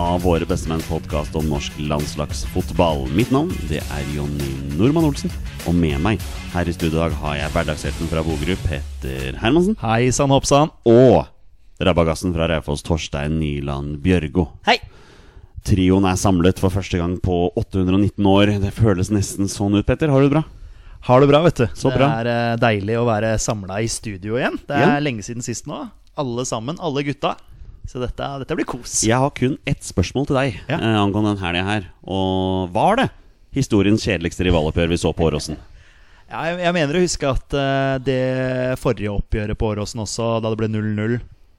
av Våre bestemenns podkast om norsk landslagsfotball. Mitt navn det er Jonny Normann Olsen, og med meg her i studio i dag har jeg hverdagshelten fra Bogerud, Petter Hermansen, Hei sann hoppsann. og rabagassen fra Raufoss, Torstein Nyland Bjørgo. Hei! Trioen er samlet for første gang på 819 år. Det føles nesten sånn ut, Petter. Har du det bra? Har det bra, vet du. Så det bra. er eh, deilig å være samla i studio igjen. Det er Ja. lenge siden sist nå. Alle sammen, alle gutta. Så dette, dette blir kos. Jeg har kun ett spørsmål til deg Ja. eh, angående den helga her. Og var det historiens kjedeligste rivaloppgjør vi så på Åråsen? Ja, jeg, jeg mener å huske at uh, det forrige oppgjøret på Åråsen også, da det ble 0-0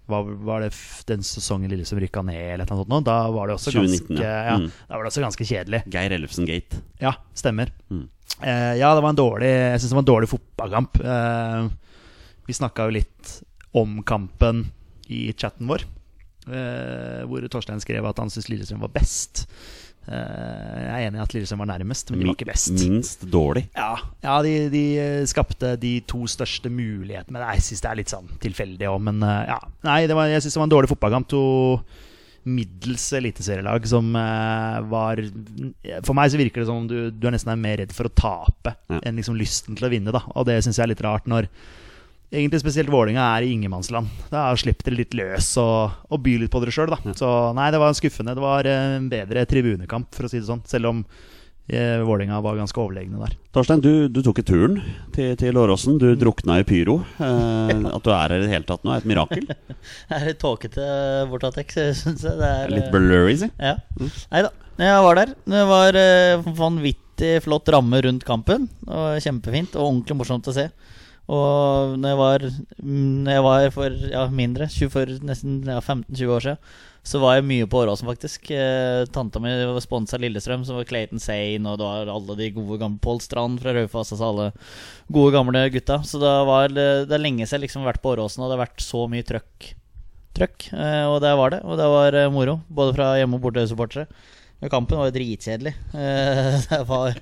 var, var det den sesongen som rykka ned, eller noe sånt? Da var det også 2019, ganske, ja. Mm. Da var det også ganske kjedelig. Geir Ellefsen Gate. Ja, stemmer. Mm. Eh, ja, det var en dårlig Jeg synes det var en dårlig fotballkamp. Eh, vi snakka jo litt om kampen i chatten vår. Eh, hvor Torstein skrev at han syntes Lillestrøm var best. Eh, jeg er enig i at Lillestrøm var nærmest, men de var ikke best. Minst dårlig. Ja, ja de, de eh, skapte de to største mulighetene. Men jeg syns det er litt sånn tilfeldig òg. Men ja. Nei, det var, jeg syns det var en dårlig fotballkamp. To middels eliteserielag som var For meg så virker det som om du, du er nesten er mer redd for å tape Ja. enn liksom lysten til å vinne. da Og det syns jeg er litt rart når Egentlig spesielt Vålinga er i ingenmannsland. Da slipper dere litt løs og, og by litt på dere sjøl. Så nei, det var skuffende. Det var eh, en bedre tribunekamp, for å si det sånn. Selv om eh, Vålinga var ganske overlegne der. Torstein, du, du tok et turen til, til Låråsen. Du drukna i pyro. Eh, at du er her i det hele tatt nå, er et mirakel. Det er litt tåkete bortatek, syns jeg. Det er, Litt blurry, si. Ja. Nei da. Jeg var der. Det var eh, vanvittig flott ramme rundt kampen. Og Kjempefint og ordentlig morsomt å se. Og når jeg var, når jeg var for ja, mindre, 20, for nesten ja, 15-20 år siden, så var jeg mye på Åråsen, faktisk. Eh, tanta mi sponsa Lillestrøm, som var Clayton Sane, og det var alle de gode gamle Pål Strand fra Raufoss, altså alle gode gamle gutta. Så det, var, det er lenge siden jeg liksom har vært på Åråsen, og det har vært så mye trøkk. Trøkk, eh, og der var det. Og det var eh, moro, både fra hjemme- og bortesupportere. Men Kampen var jo dritkjedelig. Eh, det var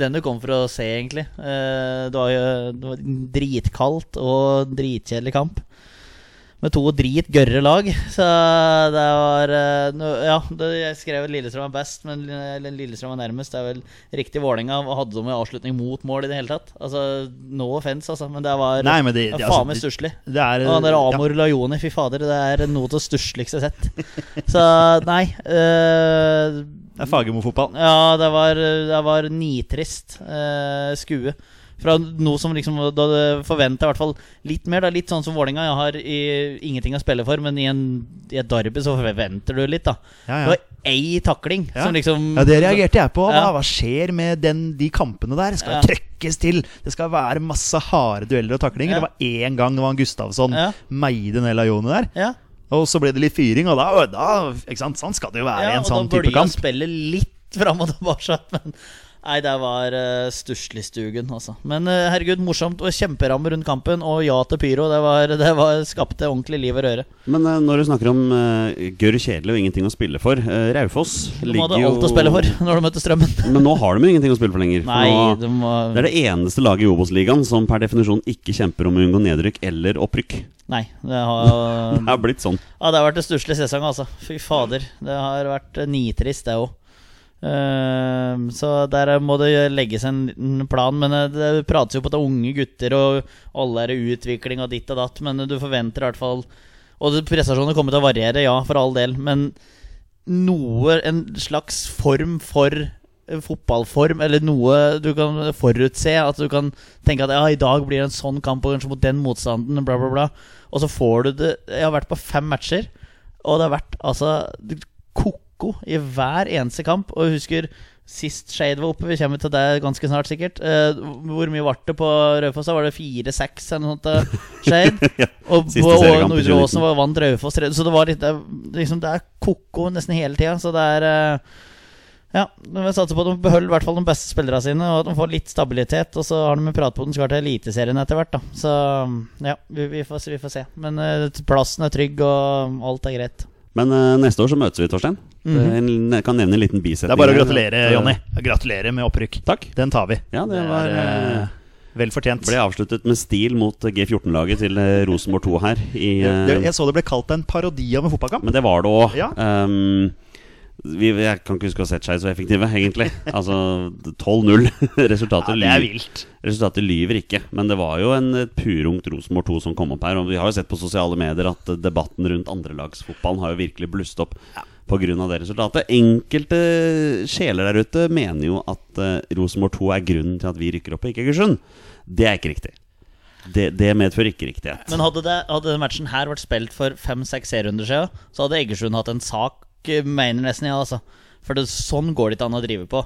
den du kom for å se, egentlig. Eh, det var jo det dritkaldt og dritkjedelig kamp. Med to drit gørre lag. Så det var eh, Ja, det, jeg skrev at Lillestrøm er best, men Lillestrøm er nærmest. Det er vel riktig Vålerenga. Hadde de avslutning mot mål i det hele tatt? Altså, No offence, altså, men det var Nei, men det- det var faen altså, meg stusslig. Det er, Og han der ja. Amor Lajoni, fy fader, det er noe av det stussligste jeg har sett. Så nei eh, Det er Fagermo-fotball. Ja, det var, det var nitrist eh, skue. Fra noe som liksom Da forventa i hvert fall litt mer. Da. Litt sånn som Vålerenga. Jeg har i, ingenting å spille for, men i, en, i et derby så forventer du litt, da. Ja, ja. Det var ei takling Ja. som liksom Ja, Det reagerte jeg på. Hva, hva skjer med den, de kampene der? Skal Ja. trøkkes til. Det skal være masse harde dueller og taklinger. Det var én gang det var en Gustavsson Ja. meide ned Lajone der. Ja. Og så ble det litt fyring, og da, da? Sånn skal det jo være i Ja, og sånn da burde type jo spille litt fram og tilbake. Men nei, det var uh, stusslig stugen, altså. Men uh, herregud, morsomt og kjemperamme rundt kampen. Og ja til pyro. Det, var, det var, skapte ordentlig liv og røre. Men uh, når du snakker om uh, gørr kjedelig og ingenting å spille for uh, Raufoss De ligger hadde jo alt å spille for når de møtte Strømmen. Men nå har de jo ingenting å spille for lenger. For Nei, nå, de var det er det eneste laget i Obos-ligaen som per definisjon ikke kjemper om å unngå nedrykk eller opprykk. Nei, det har Det har blitt sånn. Ja, det har vært en stusslig sesong, altså. Fy fader. Det har vært nitrist, det òg. Så der må det legges en plan. Men eh, det prates jo på at det er unge gutter, og alle er i utvikling og ditt og datt. Men du forventer i hvert fall Og prestasjonene kommer til å variere, ja, for all del. Men noe En slags form for eh, fotballform eller noe du kan forutse. At du kan tenke at ja, i dag blir det en sånn kamp og kanskje mot den motstanden. Bla, bla, bla. Og så får du det Jeg har vært på fem matcher, og det har vært altså ko-ko i hver eneste kamp. Og jeg husker sist Shade var oppe, vi kommer til det ganske snart sikkert. Eh, hvor mye ble det på Raufoss? Var det fire-seks eller noe sånt? eh, Shade? Ja, Og på Nordre Åsen var- vant Raufoss Så det var litt liksom, det er ko-ko nesten hele tida. Så det er eh, Ja, vi satser på at de beholder i hvert fall de beste spillerne sine, og at de får litt stabilitet. Og så har de pratet på at de skal til Eliteserien etter hvert, da. Så ja, vi, vi, får, vi får se. Men eh, plassen er trygg, og alt er greit. Men uh, neste år så møtes vi, Torstein. Mhm. Jeg kan nevne en liten Det er bare å gratulere, Jonny. Gratulerer med opprykk. Takk. Den tar vi. Ja, det var, uh, eh, eh, vel fortjent. Ble avsluttet med stil mot G14-laget til Rosenborg 2 her. I, uh, Jeg så det ble kalt en parodi av en fotballkamp. Men det var det òg. Ja. Vi, jeg kan ikke huske å ha sett seg så effektive, egentlig. Altså 12-0. Resultatet, Ja, resultatet lyver ikke. Men det var jo en purungt Rosenborg 2 som kom opp her. Og vi har jo sett på sosiale medier at eh, debatten rundt andrelagsfotballen har jo virkelig blusset opp på grunn av det resultatet. Enkelte sjeler der ute mener jo at eh, Rosenborg 2 er grunnen til at vi rykker opp, ikke Egersund. Det er ikke riktig. Det, det medfører ikke riktighet. Men hadde, det, hadde matchen her vært spilt for fem-seks serierunder siden, så hadde Egersund hatt en sak, mener nesten jeg, altså. For det, sånn går det ikke an å drive på.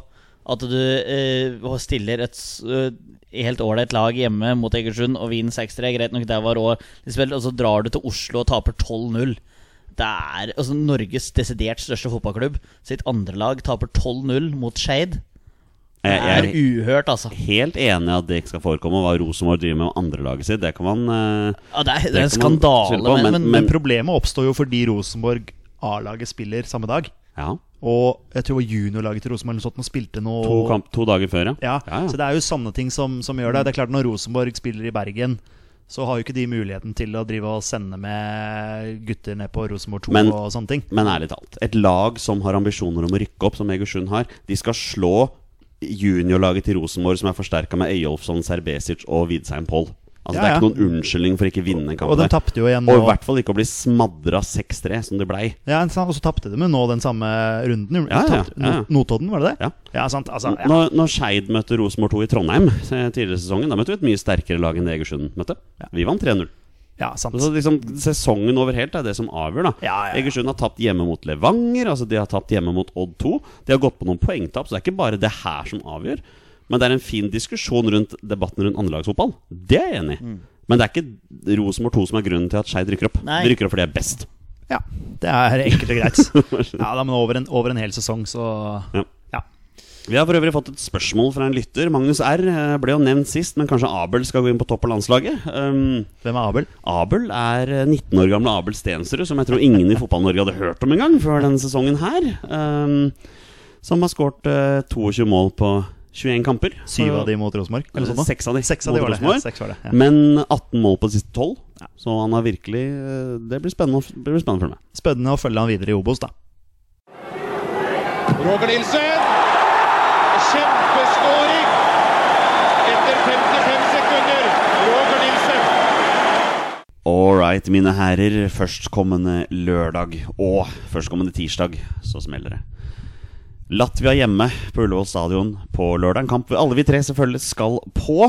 At du eh, stiller et eh, helt ålreit lag hjemme mot Egersund og vinner 6-3, greit nok, det var de og så drar du til Oslo og taper 12-0. Det er altså Norges desidert største fotballklubb. Sitt andre lag taper 12-0 mot Skeid. Det er er uhørt, altså. helt enig i at det ikke skal forekomme hva Rosenborg driver med med andrelaget sitt. Det kan man eh, Ja, det er, det er en skandale. på, men, men- men, Men problemet oppstår jo fordi Rosenborg A-laget spiller samme dag. Ja. Og jeg tror juniorlaget til Rosenborg nå spilte noe To, kamp, to dager før, ja. Ja, Ja. Så det er jo sånne ting som, som gjør det. Det er klart Når Rosenborg spiller i Bergen, så har jo ikke de muligheten til å drive og sende med gutter ned på Rosenborg 2 Men- og sånne ting. Men ærlig talt, et lag som har ambisjoner om å rykke opp, som Egersund har, de skal slå juniorlaget til Rosenborg, som er forsterka med Eyolfsson, Serbesic og Widsheim Poll. Altså, Ja, Det er ikke noen unnskyldning for ikke å vinne en kamp. Og de tapte jo igjen og i hvert fall ikke å bli smadra 6-3, som det blei. Ja, og så tapte de jo nå den samme runden. Ja, ja, ja. Notodden, var det det? Ja. Ja, sant. Altså, ja. Når, når Skeid møtte Rosenborg 2 i Trondheim tidligere i sesongen, da møtte vi et mye sterkere lag enn det Egersund møtte. Vi vant 3-0. ja, sant. Så liksom, sesongen over helt er det som avgjør. da ja, ja. Egersund har tapt hjemme mot Levanger, altså de har tapt hjemme mot Odd 2. De har gått på noen poengtap, så det er ikke bare det her som avgjør. Men det er en fin diskusjon rundt debatten rundt andrelagsfotball. Det er jeg enig i. Mm. Men det er ikke Rosenborg 2 som er grunnen til at Skeid rykker opp. Nei. De rykker opp fordi de er best. Ja, det er enkelt og greit. Ja, da, Men over en, over en hel sesong, så Ja. ja. Vi har for øvrig fått et spørsmål fra en lytter. Magnus R. eh, ble jo nevnt sist, men kanskje Abel skal gå inn på topp av landslaget? Um, Hvem er Abel? Abel er eh, 19 år gamle Abel Stensrud, som jeg tror ingen i Fotball-Norge hadde hørt om engang før denne sesongen her. Um, som har skåret uh, 22 mål på 21 kamper. Syv av de mot Rosenborg? Eller sånn? Seks av de. Seks av de mot var det. Ja, seks var det. Ja. Men 18 mål på de siste 12. Så han har virkelig eh, Det blir spennende, det blir spennende å følge med. Spennende å følge han videre i Obos, da. Roger Nilsen. Kjempeskåring! Etter 55 sekunder. Roger Nilsen. All right, mine herrer. Førstkommende lørdag og førstkommende tirsdag så smeller det. Latvia hjemme på Ullevål stadion på lørdag. En kamp alle vi tre selvfølgelig skal på.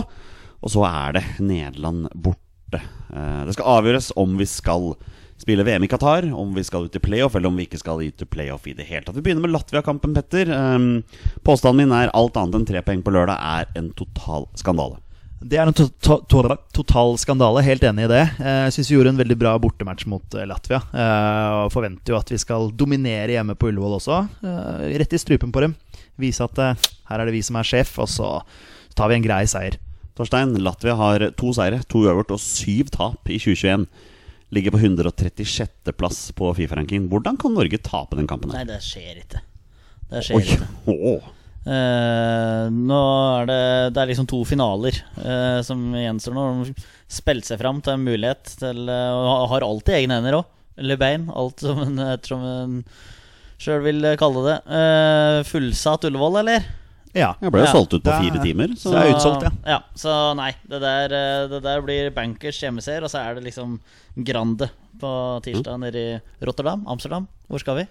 Og så er det Nederland borte. Eh, Det skal avgjøres om vi skal spille VM i Qatar, om vi skal ut i playoff, eller om vi ikke skal ut i playoff i det hele tatt. Vi begynner med Latvia-kampen, Petter. Um, Påstanden min er alt annet enn tre poeng på lørdag er en total skandale. Det er en to to to total skandale. Helt enig i det. Eh, Jeg syns vi gjorde en veldig bra bortematch mot eh, Latvia. eh, Og forventer jo at vi skal dominere hjemme på Ullevål også. Eh, Rett i strupen på dem. Vise at her er det vi som er sjef, og så tar vi en grei seier. Torstein, Latvia har to seire, to uavgjort og syv tap i 2021. Ligger på 136. plass på Fifa-ranking. Hvordan kan Norge tape den kampen? Nei, det skjer ikke. Det skjer Oi, ikke. åh. Eh, nå er det Det er liksom to finaler uh, som gjenstår nå. De Spilte seg fram til en mulighet til uh, Og har alltid egne hender òg. Eller bein. Alt som en, ettersom en sjøl vil kalle det. Eh, fullsatt Ullevål, eller? Ja. Jeg ble jo Ja, solgt ut på det fire timer. Så det er utsolgt, ja. ja. Så nei, det der, det der blir bankers hjemmeseier, og så er det liksom Grande på tirsdag nede i Rotterdam. Amsterdam. Hvor skal vi?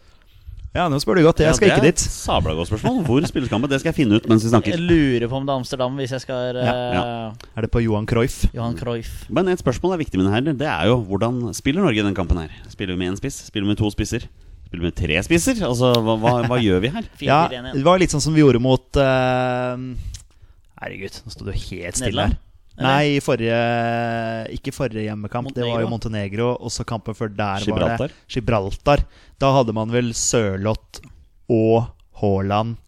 Ja, nå spør du godt. Jeg skal Ja, ikke dit. Sabla godt spørsmål. Hvor spilles kampen? Det skal jeg finne ut mens vi snakker. Jeg lurer på om det er Amsterdam, hvis jeg skal Ja, ja. Er det på Johan Cruyff? Johan Cruyff. Men et spørsmål er viktig med det her. Det er jo hvordan spiller Norge i den kampen her? Spiller vi med én spiss? Spiller vi med to spisser? Spiller vi med tre spisser? Altså, hva, hva, hva gjør vi her? Ja, det var litt sånn som vi gjorde mot uh... Herregud, nå sto du helt stille Nederland? Nei, i forrige Ikke forrige hjemmekamp. Det var jo Montenegro. Og så kampen før der var det Gibraltar. Da hadde man vel Sørloth og Haaland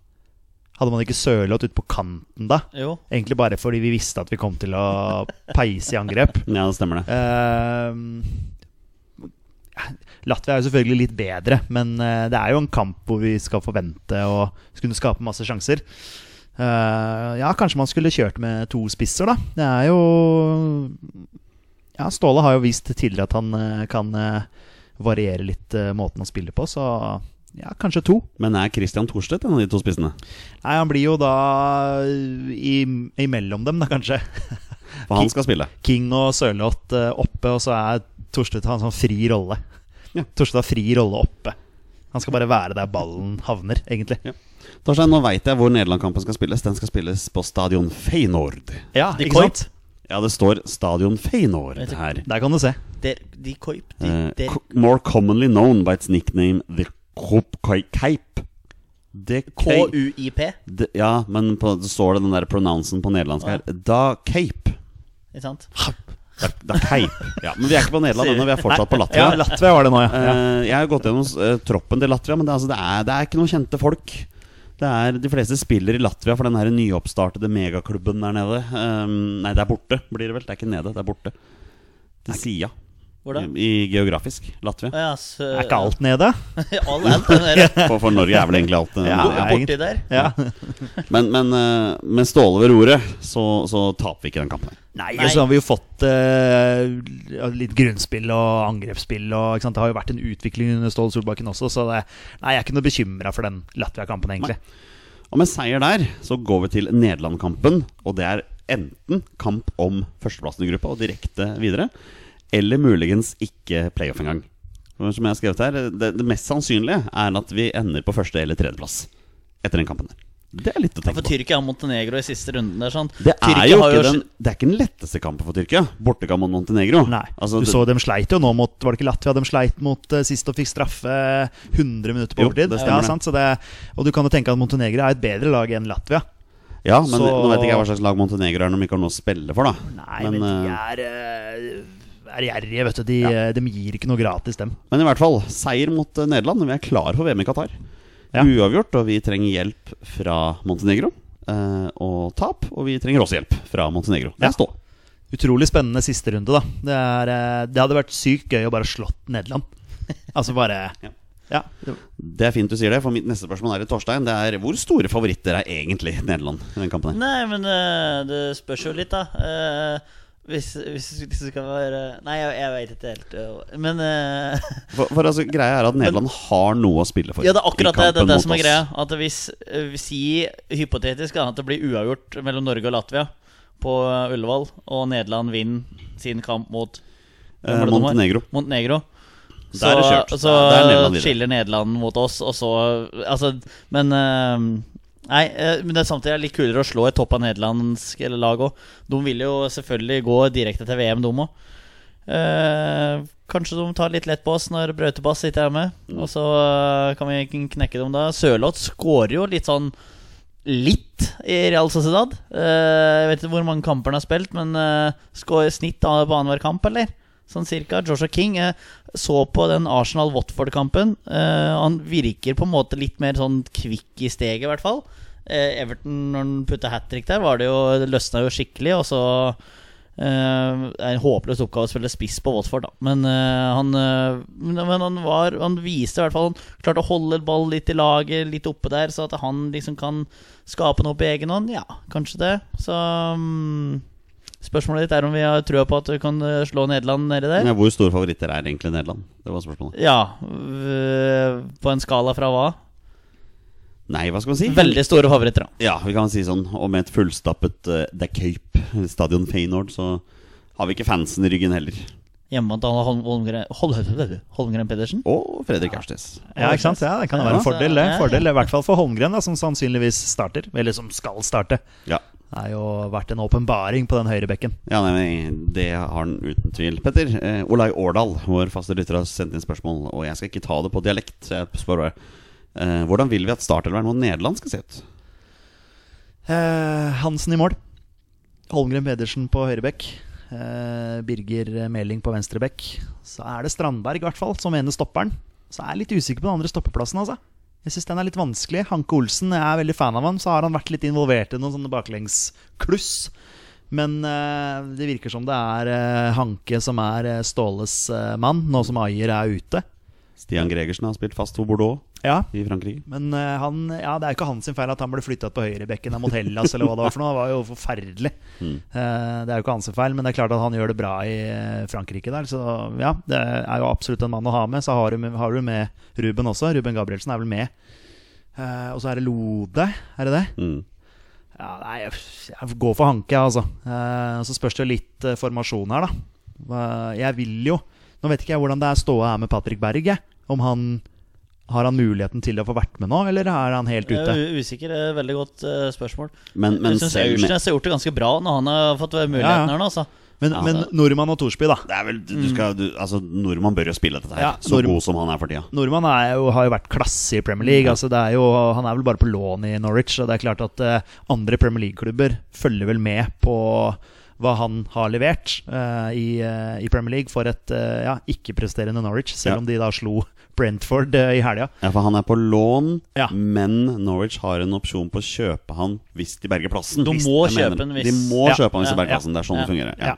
Hadde man ikke Sørloth ute på kanten da? Jo. Egentlig bare fordi vi visste at vi kom til å peise i angrep. Ja, det stemmer det. Uh, Latvia er jo selvfølgelig litt bedre, men eh, det er jo en kamp hvor vi skal forvente å kunne skape masse sjanser. Eh, ja, kanskje man skulle kjørt med to spisser, da. Det er jo Ja, Ståle har jo vist tidligere at han uh, kan uh, variere litt måten å spille på, så ja, kanskje to. Men er Christian Thorstvedt en av de to spissene? Nei, han blir jo da i, imellom dem, da, kanskje. For han skal spille. King og Sørloth oppe, og så er Thorstvedt har en sånn fri rolle. Ja. Thorstvedt har fri rolle oppe. Han skal bare være der ballen havner, egentlig. Ja. Torstein, nå veit jeg hvor Nederland-kampen skal spilles. Den skal spilles på stadion Feyenoord. Ja, De ikke Koip. sant? Ja, det står Stadion Feyenoord du- her. Der kan du se. Der, de Koip. De, Eh, der, more commonly known by its nickname The Kop Cape. K-U-I-P? Ja, men på, det står det den der pronouncen på nederlandsk her. Da Cape. Ikke sant? Da, er Cape. Ja, men vi er ikke på Nederland ennå, vi er fortsatt på Latvia. Ja, Latvia var det nå, ja. Eh, jeg har gått gjennom uh, troppen til Latvia, men det, altså, det, er, det er ikke noen kjente folk. Det er, de fleste spiller i Latvia for den her nyoppstartede megaklubben der nede. Um, nei, det er borte, blir det vel. Det er ikke nede, det er borte. Til sida. Hvor da? I, I geografisk. Latvia. Ja, så, Er ikke alt nede? All alt er nede. For, for Norge er vel egentlig alt nede. Ja, ja. Borti der. Ja. Men, men uh, med Ståle ved roret, så, så taper vi ikke den kampen. Nei, Nei. og så har vi jo fått uh, litt grunnspill og angrepsspill. Og, ikke sant? Det har jo vært en utvikling under Ståle Solbakken også, så det, nei, jeg er ikke noe bekymra for den Latvia-kampen, egentlig. Og med seier der så går vi til Nederland-kampen. Og det er enten kamp om førsteplassen i gruppa og direkte videre, eller muligens ikke playoff engang. Og Som jeg har skrevet her, det, det mest sannsynlige er at vi ender på første- eller tredjeplass etter den kampen. der Det er litt å Ja, tenke for på. Tyrkia har Montenegro i siste runden der, sant? Det er Tyrkia jo har ikke den, det er ikke den letteste kampen for Tyrkia. Bortekamp mot Montenegro. Nei, Altså, du det- så dem sleit jo nå mot Var det ikke Latvia de sleit mot uh, sist og fikk straffe 100 minutter på Jo, overtid? det ja, det. sant? Så det, og du kan jo tenke at Montenegro er et bedre lag enn Latvia. Ja, men Så- nå vet ikke jeg hva slags lag Montenegro er når de ikke har noe å spille for, da. Nei, men, de eh, er, eh, er gjerrige, vet du. De, ja. de gir ikke noe gratis, dem. Men i hvert fall, seier mot eh, Nederland. Vi er klare for VM i Qatar. Ja. Uavgjort, og vi trenger hjelp fra Montenegro. eh, og tap, og vi trenger også hjelp fra Montenegro. Det Ja. er stå. Utrolig spennende siste runde, da. Det, er, eh, det hadde vært sykt gøy å bare slått Nederland. Altså bare Ja. Ja. Det er fint du sier det, for mitt neste spørsmål er til Torstein. Det er Hvor store favoritter er egentlig Nederland i den kampen? Nei, men eh, det spørs jo litt, da. Eh, hvis, hvis, hvis det skal være Nei, jeg, jeg veit ikke helt. eh, Men uh, For, for altså, greia er at Nederland har noe å spille for. Ja, det er akkurat det, det, det som er greia. At hvis Si vi sier hypotetisk at det blir uavgjort mellom Norge og Latvia på eh, Ullevål, og Nederland vinner sin kamp mot Eh? Montenegro. Montenegro. Så er det kjørt. Så Nederland skiller Nederland mot oss, og så Altså, men eh, Nei, eh, men det er samtidig litt kulere å slå et topp av nederlandsk lag òg. De vil jo selvfølgelig gå direkte til VM, de òg. kanskje de tar litt lett på oss når Brautebass sitter hjemme. med. Og så eh, kan vi knekke dem da. Sørloth skårer jo litt sånn litt i Real Sociedad. Eh, jeg vet ikke hvor mange kamper han har spilt, men eh, skårer snitt på annenhver kamp, eller? Sånn cirka. Joshua King jeg så på den Arsenal-Watford-kampen. Eh, han virker på en måte litt mer sånn kvikk i steget, i hvert fall. Eh, Everton, når han putta hat trick der, var det jo, det løsna jo skikkelig. Og så eh, er en håpløs oppgave å spille spiss på Watford, da. Men eh, han eh, men, han var Han viste i hvert fall Han klarte å holde ball litt i laget, litt oppe der, så at han liksom kan skape noe på egen hånd. Ja, kanskje det. Så mm, Spørsmålet ditt er om vi har trua på at vi kan eh, slå Nederland nedi der? Ja, hvor store favoritter er egentlig Nederland? Det var spørsmålet. Ja. På en skala fra hva? Nei, hva skal man si? Veldig store favoritter, da. Ja, vi kan si sånn. Og med et fullstappet uh, The Cape, stadion Feyenoord, så har vi ikke fansen i ryggen heller. hjemme til Holm- Holmgren, Holmgren Pedersen. Og Fredrik Aursnes. Ja, ikke sant? Ja, det kan være en fordel, det. Ja. Fordel, I hvert fall for Holmgren, da, som sannsynligvis starter. Eller som skal starte. Ja. Har jo vært en åpenbaring på den høyrebekken. Ja, nei, Det har han uten tvil. Petter, eh, Olai Årdal, vår faste lytter, har sendt inn spørsmål. Og jeg skal ikke ta det på dialekt, så jeg spør bare eh, Hvordan vil vi at startelveren mot Nederland skal se ut? Eh, Hansen i mål. Holmgren Pedersen på høyrebekk. Eh, Birger Meling på venstrebekk. Så er det Strandberg, i hvert fall, som ene stopperen. Så er jeg litt usikker på den andre stoppeplassen, altså. Jeg syns den er litt vanskelig. Hanke Olsen, jeg er veldig fan av ham. Så har han vært litt involvert i noen sånne baklengskluss. Men uh, det virker som det er uh, Hanke som er uh, Ståles mann, nå som Ayer er ute. Stian Gregersen har spilt fast for Bordeaux Ja, i Frankrike. men uh, han, ja, det er jo ikke hans feil at han ble flytta på høyrebekken mot Hellas, eller hva det var for noe. Det var jo forferdelig. Mm. Uh, det er jo ikke hans feil, men det er klart at han gjør det bra i eh, Frankrike der. Så ja, det er jo absolutt en mann å ha med. Så har du, har du med Ruben også. Ruben Gabrielsen er vel med. Uh, og så er det Lode, er det det? Mm. Ja, nei, jeg, jeg går for Hanke, altså. Så spørs det jo litt formasjon her, da. Jeg vil jo Nå vet ikke jeg hvordan det er ståa her med Patrick Berg. Jeg. Om han har han muligheten til å få vært med nå, eller er han helt Jeg ute? er usikker. det er Veldig godt eh, spørsmål. Men, men jeg syns Aursnes har gjort det ganske bra når han har fått muligheten Ja, ja. her nå. Altså. Men, Ja, men det- Nordmann og Thorsby, da. det er vel, du skal, du, altså, Nordmann bør jo spille dette her, Ja, så Nord- god som han er for tida. Nordmann er jo, har jo vært klasse i Premier League. Altså det er jo, han er vel bare på lån i Norwich. Og det er klart at uh, andre Premier League-klubber følger vel med på hva han har levert eh, i, eh, i Premier League for et eh, ja, ikke-presterende Norwich, selv Ja. om de da slo Brentford i helga. Ja, for han er på lån, Ja. men Norwich har en opsjon på å kjøpe han hvis de berger plassen. De må jeg kjøpe mener- han hvis- De må Ja, kjøpe han hvis ja, de berger plassen. Det er sånn ja, det fungerer. Ja. Ja.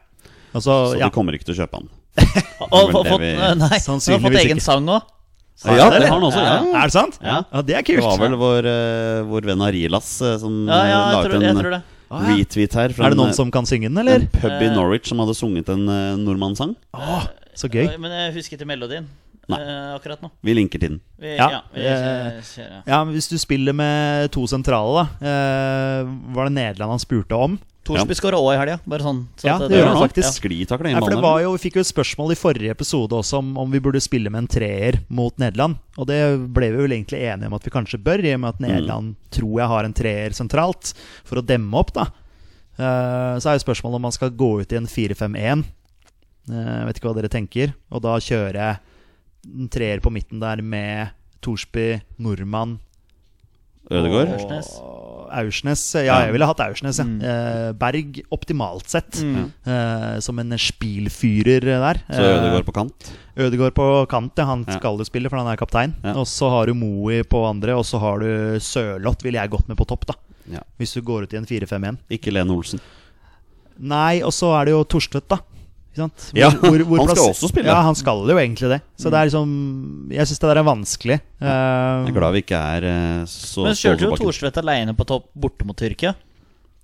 Altså, Så ja. de kommer ikke til å kjøpe han. Og, og, fått, nei, han har fått egen ikke. sang òg. Ja, det har han også. Ja. Er det sant? Ja. det er Det var vel vår, vår venn Arilas som Ja, ja, jeg laget tror, jeg en tror det. Ah, ja. retweet her. Fra Er det en, noen som kan synge den, eller? en pub i Eh. Norwich som hadde sunget en uh, nordmannssang. Åh, så gøy. Men jeg husker ikke melodien Nei. eh, akkurat nå. Vi linker til den. Vi, Ja, ja, vi eh, kjører, kjører. Ja, men Hvis du spiller med to sentrale, da eh, Var det Nederland han spurte om? Torsby skåra òg i helga. Bare sånn. så Ja, det gjør han ja. faktisk. Ja. Ja, inn for det var jo, Vi fikk jo et spørsmål i forrige episode også om, om vi burde spille med en treer mot Nederland. Og det ble vi vel egentlig enige om at vi kanskje bør, i og med at Nederland tror jeg har en treer sentralt. For å demme opp, da. Uh, så er jo spørsmålet om man skal gå ut i en 4-5-1. Uh, vet ikke hva dere tenker. Og da kjøre en treer på midten der med Thorsby, Nordmann Ødegaard. og Aursnes. Ja, jeg ville hatt Aursnes. Ja. Eh, Berg optimalt sett. Mm. Eh, som en spilfyrer der. Så Ødegaard på kant. Ødegaard på kant, ja. Han skal jo spille, for han er kaptein. Og så har du Moe på andre, og så har du Sørloth, ville jeg gått med på topp, da. Ja. Hvis du går ut i en 4-5-1. Ikke Lene Olsen. Nei, og så er det jo Torstvedt, da. Ikke sant? Ja, han skal også spille. Ja, han skal jo egentlig det. Så det er liksom Jeg syns det der er vanskelig. Jeg er glad vi ikke er uh, så Men kjørte jo. Thorstvedt alene på topp borte mot Tyrkia.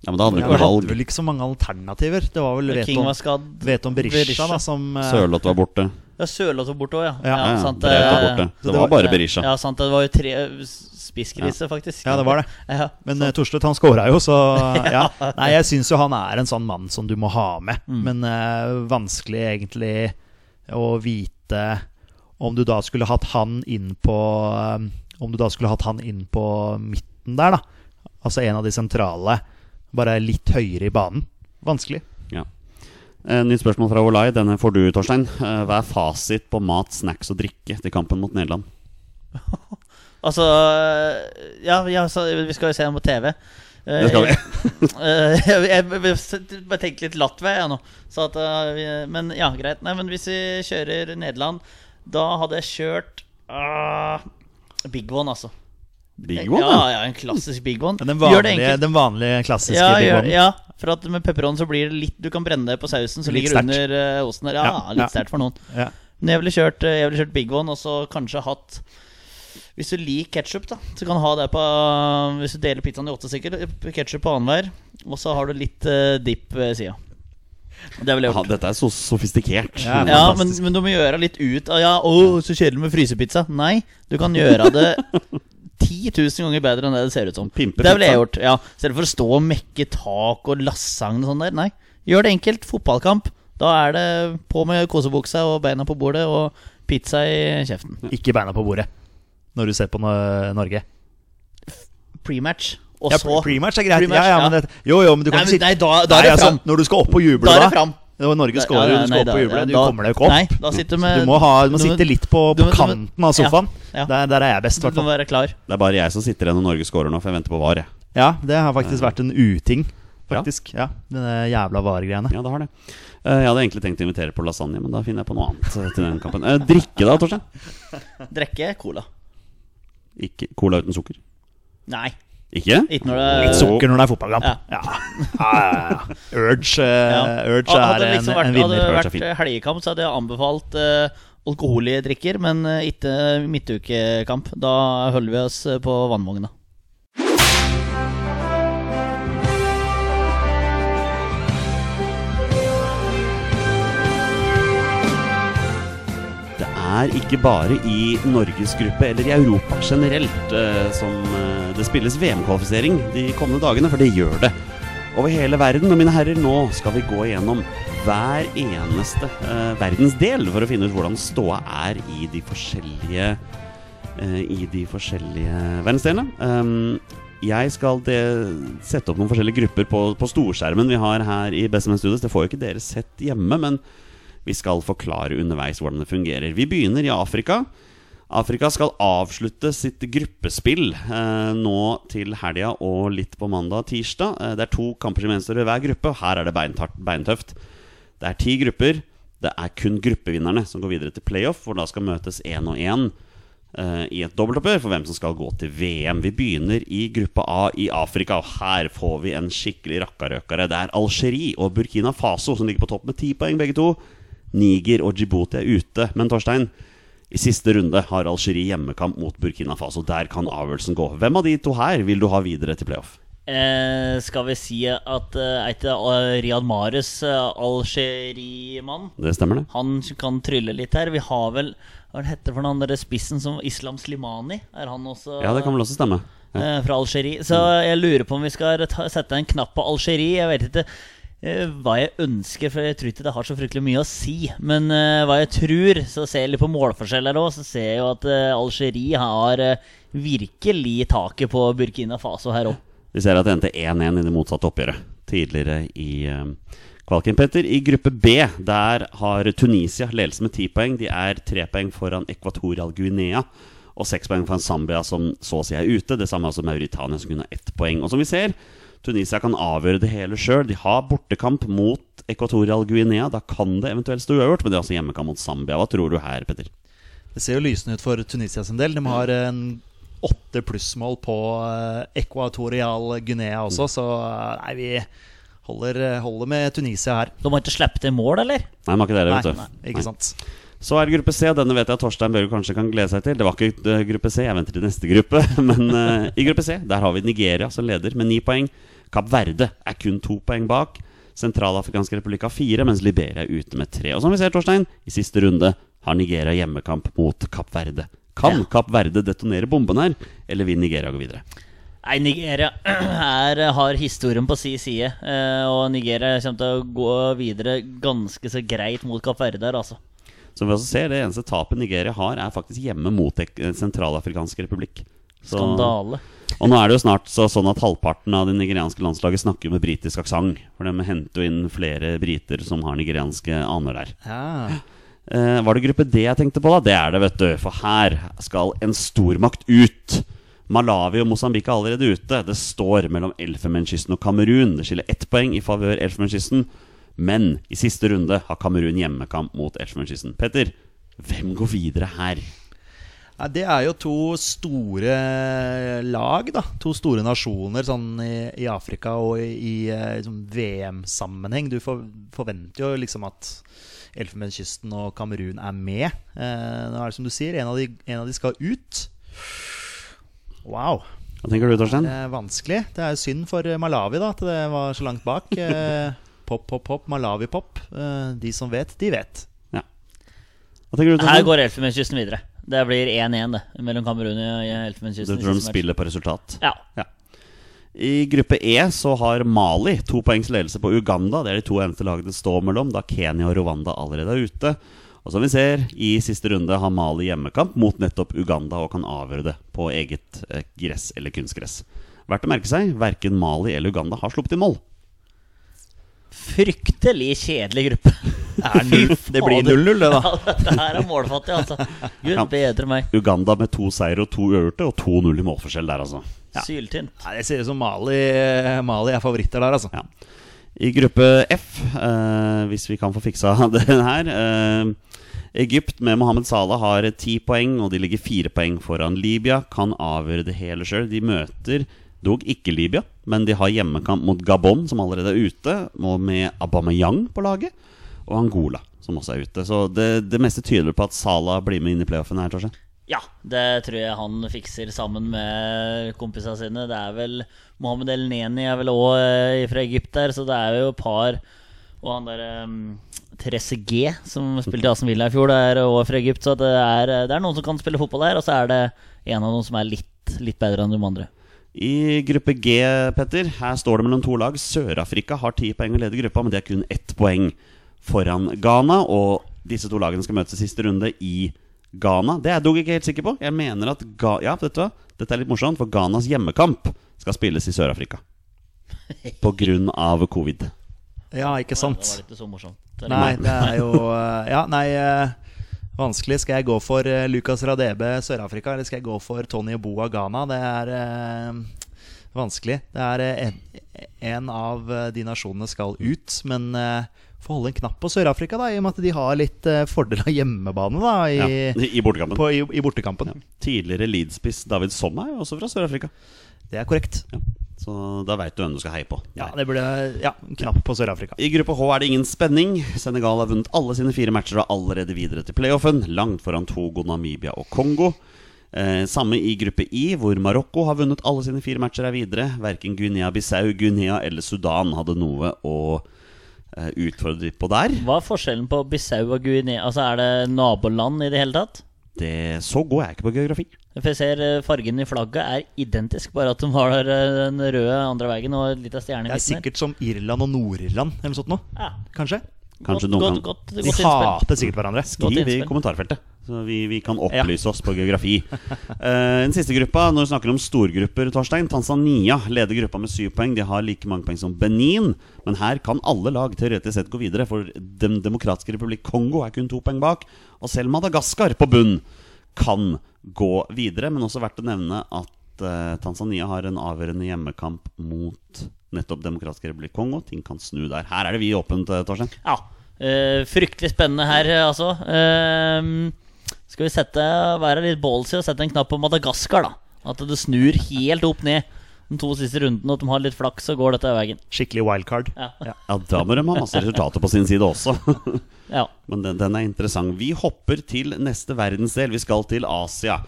Ja, men da hadde du ikke valg. hadde vel ikke så mange alternativer. Det var vel King Veton, var skadd. Veton Berisha, da, som eh, Sørloth var borte. Ja, Sørloth var borte òg, ja. Ja, Ja, ja, sant, Braut var eh, borte. så Det det var bare Berisha. Ja, sant. Det var jo tre spisskrise, faktisk. Ja, det var det. Ja, Men eh, Torstvedt han scora jo, så ja. Nei, jeg syns jo han er en sånn mann som du må ha med. Mm. Men eh, vanskelig egentlig å vite om du da skulle hatt han inn på eh, Om du da skulle hatt han inn på midten der, da. Altså en av de sentrale, bare litt høyere i banen. Vanskelig. Ja. Eh, Nytt spørsmål fra Olai. Denne får du, Torstein. Eh, Hva er fasit på mat, snacks og drikke til kampen mot Nederland? Altså Ja, ja så, vi skal jo se den på TV. Eh, Det skal vi. eh, jeg, bare tenker litt Latvia jeg nå. Så at, eh, vi, men ja, greit. Nei, men hvis vi kjører Nederland, da hadde jeg kjørt uh, Big One, altså. Big one, ja, ja, en klassisk Big One. Den Gjør det vanlige, den vanlige klassiske Ja, Big One. ja, for at med pepperoni så blir det litt Du kan brenne det på sausen, som ligger under uh, osten der. Ja, Ja, ja. litt sterkt for noen. Ja. Men jeg ville kjørt, eh, jeg ville kjørt Big One, og så kanskje hatt Hvis du liker ketsjup, da, så kan du ha det på Hvis du deler pizzaen i åtte stykker, ketsjup på annenhver, og så har du litt uh, dipp ved sida. Det ville jeg Ja, dette er så sofistikert. Ja, Ja, men, men du må gjøre litt ut av Ja, å, så kjedelig med frysepizza. Nei, du kan gjøre det 10 000 ganger bedre enn det det ser ut som. Pimpe det ville jeg gjort. Ja, I for å stå og mekke tak og lasagne og sånn der. Nei, gjør det enkelt. Fotballkamp. Da er det på med kosebuksa og beina på bordet og pizza i kjeften. Ikke beina på bordet når du ser på Norge. Prematch. Og Ja, Prematch er greit. Ja, ja, men det, jo, jo, men du kan Nei, ikke si nei, da- da er det altså. Når du skal opp og juble, Da er det fram. Og Norge skårer, scorer, ja, du skal opp og juble. Du da- kommer deg jo ikke opp. Nei, da du med Du må, ha, du må du sitte litt på, du på må- kanten av sofaen. ja. Der, der er jeg best, i Du hvert må fall. være klar. Det er bare jeg som sitter igjen når Norge skårer nå, for jeg venter på VAR. jeg. Ja, det har faktisk vært en uting, faktisk. Ja, Denne jævla VAR-greiene. Ja, det har det. Eh, Jeg hadde egentlig tenkt å invitere på lasagne, men da finner jeg på noe annet eh, til den kampen. Eh, Drikke da, Torstein? Drikke cola. Ikke Cola uten sukker? Nei, Ikke? ikke når det Litt sukker når det er fotballkamp. Ja. Ja. Ja, ja, ja. Urge, uh, Ja. Urge er det en, liksom vært, en Hadde det vært helgekamp, så hadde jeg anbefalt uh, alkoholige drikker, men eh, ikke midtukekamp. Da holder vi oss eh, på vannvogna. Er ikke bare i Norges gruppe eller i Europa generelt eh, som eh, det spilles VM-kvalifisering de kommende dagene, for det gjør det. Over hele verden. Og mine herrer, nå skal vi gå igjennom hver eneste eh, verdensdel for å finne ut hvordan ståa er i de forskjellige I de forskjellige verdensdelene. Um, jeg skal sette opp noen forskjellige grupper på, på storskjermen vi har her i Bestemenn Studios. Det får jo ikke dere sett hjemme, men vi skal forklare underveis hvordan det fungerer. Vi begynner i Afrika. Afrika skal avslutte sitt gruppespill eh, nå til helga og litt på mandag og tirsdag. Eh, det er to kamper som gjenstår i hver gruppe, og her er det beintøft. Det er ti grupper. Det er kun gruppevinnerne som går videre til playoff, hvor da skal møtes én og én eh, i et dobbeltoppgjør for hvem som skal gå til VM. Vi begynner i gruppe A i Afrika, og her får vi en skikkelig rakkarøkere. Det er Algerie og Burkina Faso som ligger på topp med ti poeng, begge to. Niger og Djibouti er ute. Men Torstein, i siste runde har Algerie hjemmekamp mot Burkina Faso. Der kan avgjørelsen gå. Hvem av de to her vil du ha videre til playoff? Eh, skal vi si at eh, er ikke eh, Riyad Mahrez eh, Algerie-mann? Det stemmer, det. Han kan trylle litt her. Vi har vel Hva heter det for den andre spissen som Islam Slimani? Er han også Ja, det kan vel også stemme. Ja. eh, fra Algerie? Så jeg lurer på om vi skal ta, sette en knapp på Algerie. Jeg vet ikke hva jeg ønsker, for jeg tror ikke det har så fryktelig mye å si. Men uh, hva jeg tror, så ser jeg litt på målforskjeller òg, så ser jeg jo at uh, Algerie har uh, virkelig taket på Burkina Faso her òg. Vi ser at det endte 1-1 i det motsatte oppgjøret tidligere i uh, kvalken. Petter, i gruppe B der har Tunisia ledelse med ti poeng. De er tre poeng foran Ekvatorial Guinea og seks poeng foran Zambia, som så å si er ute. Det samme som Mauritania, som kunne ha ett poeng. Og som vi ser, Tunisia kan avgjøre det hele sjøl. De har bortekamp mot Ekvatorial Guinea. Da kan det eventuelt stå uavgjort, men de har altså hjemmekamp mot Zambia. Hva tror du her, Petter? Det ser jo lysende ut for Tunisia sin del. De har en åtte plussmål på eh, Ekvatorial Guinea også, så eh, nei, vi holder, holder med Tunisia her. De har ikke sluppet til mål, eller? Nei, de har ikke det, vet du. nei, ikke sant. Så er det gruppe C. Denne vet jeg at Torstein Børge kanskje kan glede seg til. Det var ikke eh, gruppe C, jeg venter til neste gruppe. Men uh, i gruppe C der har vi Nigeria som leder med ni poeng. Kapp Verde er kun to poeng bak. Sentralafrikansk republikk har fire, mens Liberia er ute med tre. Og som vi ser, Torstein, i siste runde har Nigeria hjemmekamp mot Kapp Verde. Kan Ja. Kapp Verde detonere bomben her, eller vil Nigeria gå videre? Nei, Nigeria er, har historien på si side. eh, Og Nigeria kommer til å gå videre ganske så greit mot Kapp Verde her, altså. Som vi også ser, Det eneste tapet Nigeria har, er faktisk hjemme mot Sentralafrikansk sentralafrikanske republikk. Så- Skandale. Og nå er det jo snart så, sånn at halvparten av det nigerianske landslaget snakker med britisk aksent. For de henter jo inn flere briter som har nigerianske aner der. Ja. Eh, var det gruppe D jeg tenkte på, da? Det er det, vet du. For her skal en stormakt ut. Malawi og Mosambik er allerede ute. Det står mellom Elfenbenskysten og Kamerun. Det skiller ett poeng i favør Elfenbenskysten. Men i siste runde har Kamerun hjemmekamp mot Elfenbenskysten. Petter, hvem går videre her? Nei, det er jo to store lag, da. To store nasjoner sånn i, i Afrika og i, i eh, liksom VM-sammenheng. Du for, forventer jo liksom at Elfenbenskysten og Kamerun er med. Eh, nå er det som du sier, en av de, en av de skal ut. Wow. Hva tenker du, Torstein? Det er vanskelig. Det er synd for Malawi da at det var så langt bak. Eh, pop, pop, pop. Malawi-pop. Eh, de som vet, de vet. Ja. Hva tenker du, Her går Elfenbenskysten videre. Det blir 1-1 det mellom Kamerun og Du tror de spiller på resultat? Ja. Ja. I gruppe E så har Mali to poengs ledelse på Uganda. Det er de to eneste lagene det står mellom, da Kenya og Rwanda allerede er ute. Og som vi ser, i siste runde har Mali hjemmekamp mot nettopp Uganda og kan avgjøre det på eget eh, gress eller kunstgress. Verdt å merke seg, verken Mali eller Uganda har sluppet inn mål. Fryktelig kjedelig gruppe. Det blir 0-0, det, da. Ja, det her er målfattig, altså. Gud Ja. bedre meg. Uganda med to seire og to uavgjorte, og 2-0 i målforskjell der, altså. Syltynt. Nei, det ser ut som Mali, Mali er favoritter der, altså. Ja. I gruppe F, eh, hvis vi kan få fiksa den her eh, Egypt med Mohammed Salah har ti poeng, og de ligger fire poeng foran Libya. Kan avgjøre det hele sjøl. De møter dog ikke Libya, men de har hjemmekamp mot Gabon, som allerede er ute, og med Abameyang på laget, og Angola, som også er ute. Så det, det meste tyder på at Salah blir med inn i playoffen her, Torstein. Ja, det tror jeg han fikser sammen med kompisene sine. Det er vel Mohammed El Neni er vel òg fra Egypt der, så det er jo et par Og han der um, Therese G, som spilte i Asen Villa i fjor, er òg fra Egypt. Så det er, det er noen som kan spille fotball der, og så er det en av dem som er litt, litt bedre enn de andre. I gruppe G, Petter, her står det mellom to lag. Sør-Afrika har ti poeng og leder gruppa, men det er kun ett poeng foran Ghana. Og disse to lagene skal møtes i siste runde i Ghana. Det er jeg dog ikke helt sikker på. Jeg mener at Ga Ja, vet du hva? Dette er litt morsomt, for Ghanas hjemmekamp skal spilles i Sør-Afrika. På grunn av covid. Ja, ikke sant. Det var ikke så morsomt. Nei, det er jo eh, Ja, nei eh, Vanskelig. Skal jeg gå for eh, Lucas Radebe Sør-Afrika, eller skal jeg gå for Tony Boa Ghana? Det er eh, vanskelig. Det er eh, en, en av eh, de nasjonene skal ut, men eh, får holde en knapp på Sør-Afrika, da, i og med at de har litt eh, fordel av hjemmebane da, i, Ja, I bortekampen. på, i, i bortekampen. Tidligere Leeds-spiss David Sonn er jo også fra Sør-Afrika. Det er korrekt. Ja. Så da veit du hvem du skal heie på. Ja, det burde Ja, knapp på Sør-Afrika. I gruppe H er det ingen spenning. Senegal har vunnet alle sine fire matcher og er allerede videre til playoffen. Langt foran Togo, Namibia og Kongo. Eh, samme i gruppe I, hvor Marokko har vunnet alle sine fire matcher er videre. Verken Guinea-Bissau, Guinea eller Sudan hadde noe å eh, utfordre på der. Hva er forskjellen på Bissau og Guinea? Altså, Er det naboland i det hele tatt? Det, så god er jeg ikke på geografi. For jeg ser eh, fargen i flagget er identisk, bare at de har eh, den røde andre veien og litt av stjerne Det er sikkert som Irland og Nord-Irland, eller noe sånt nå. Ja. Kanskje? Kanskje godt, noen godt, kan- godt, De hater sikkert hverandre. Skriv i kommentarfeltet, så vi, vi kan opplyse oss på geografi. uh, den siste gruppa, når vi snakker om storgrupper, Torstein Tanzania leder gruppa med syv poeng. De har like mange poeng som Benin. Men her kan alle lag teoretisk sett gå videre, for Den demokratiske republikk Kongo er kun to poeng bak. Og selv Madagaskar på bunn kan gå videre. Men også verdt å nevne at uh, Tanzania har en avgjørende hjemmekamp mot nettopp Demokratisk republikk Kongo. Ting kan snu der. Her er det vi åpent, eh, Torstein. Ja. Uh, fryktelig spennende her, altså. Uh, skal vi sette, være litt ballsy og sette en knapp på Madagaskar, da? At det snur helt opp ned de to siste rundene, og at de har litt flaks, så går dette veien. Skikkelig wildcard. Ja. Ja. Ja, da må de ha masse resultater på sin side også. ja. Men den, den er interessant. Vi hopper til neste verdensdel. Vi skal til Asia.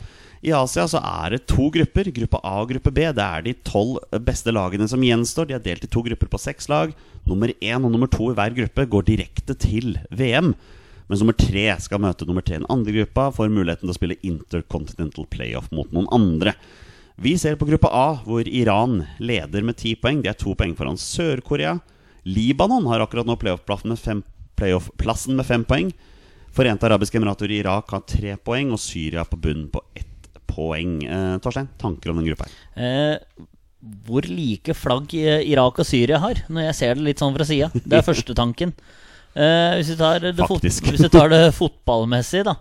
I Asia så er det to grupper, gruppe A og gruppe B. Det er de tolv beste lagene som gjenstår. De er delt i to grupper på seks lag. Nummer én og nummer to i hver gruppe går direkte til VM. Mens nummer tre skal møte nummer tre i den andre gruppa, får muligheten til å spille Intercontinental Playoff mot noen andre. Vi ser på gruppe A, hvor Iran leder med ti poeng. De er to poeng foran Sør-Korea. Libanon har akkurat nå playoff-plassen med, fem- playoff-plassen med fem poeng. Forente arabiske emirater i Irak har tre poeng, og Syria på bunnen på ett poeng. Eh, Torstein, tanker om den gruppa her? Eh, hvor like flagg eh, Irak og Syria har, når jeg ser det litt sånn fra sida. Det er første tanken. Eh, hvis, vi tar det hvis vi tar det fotballmessig, da.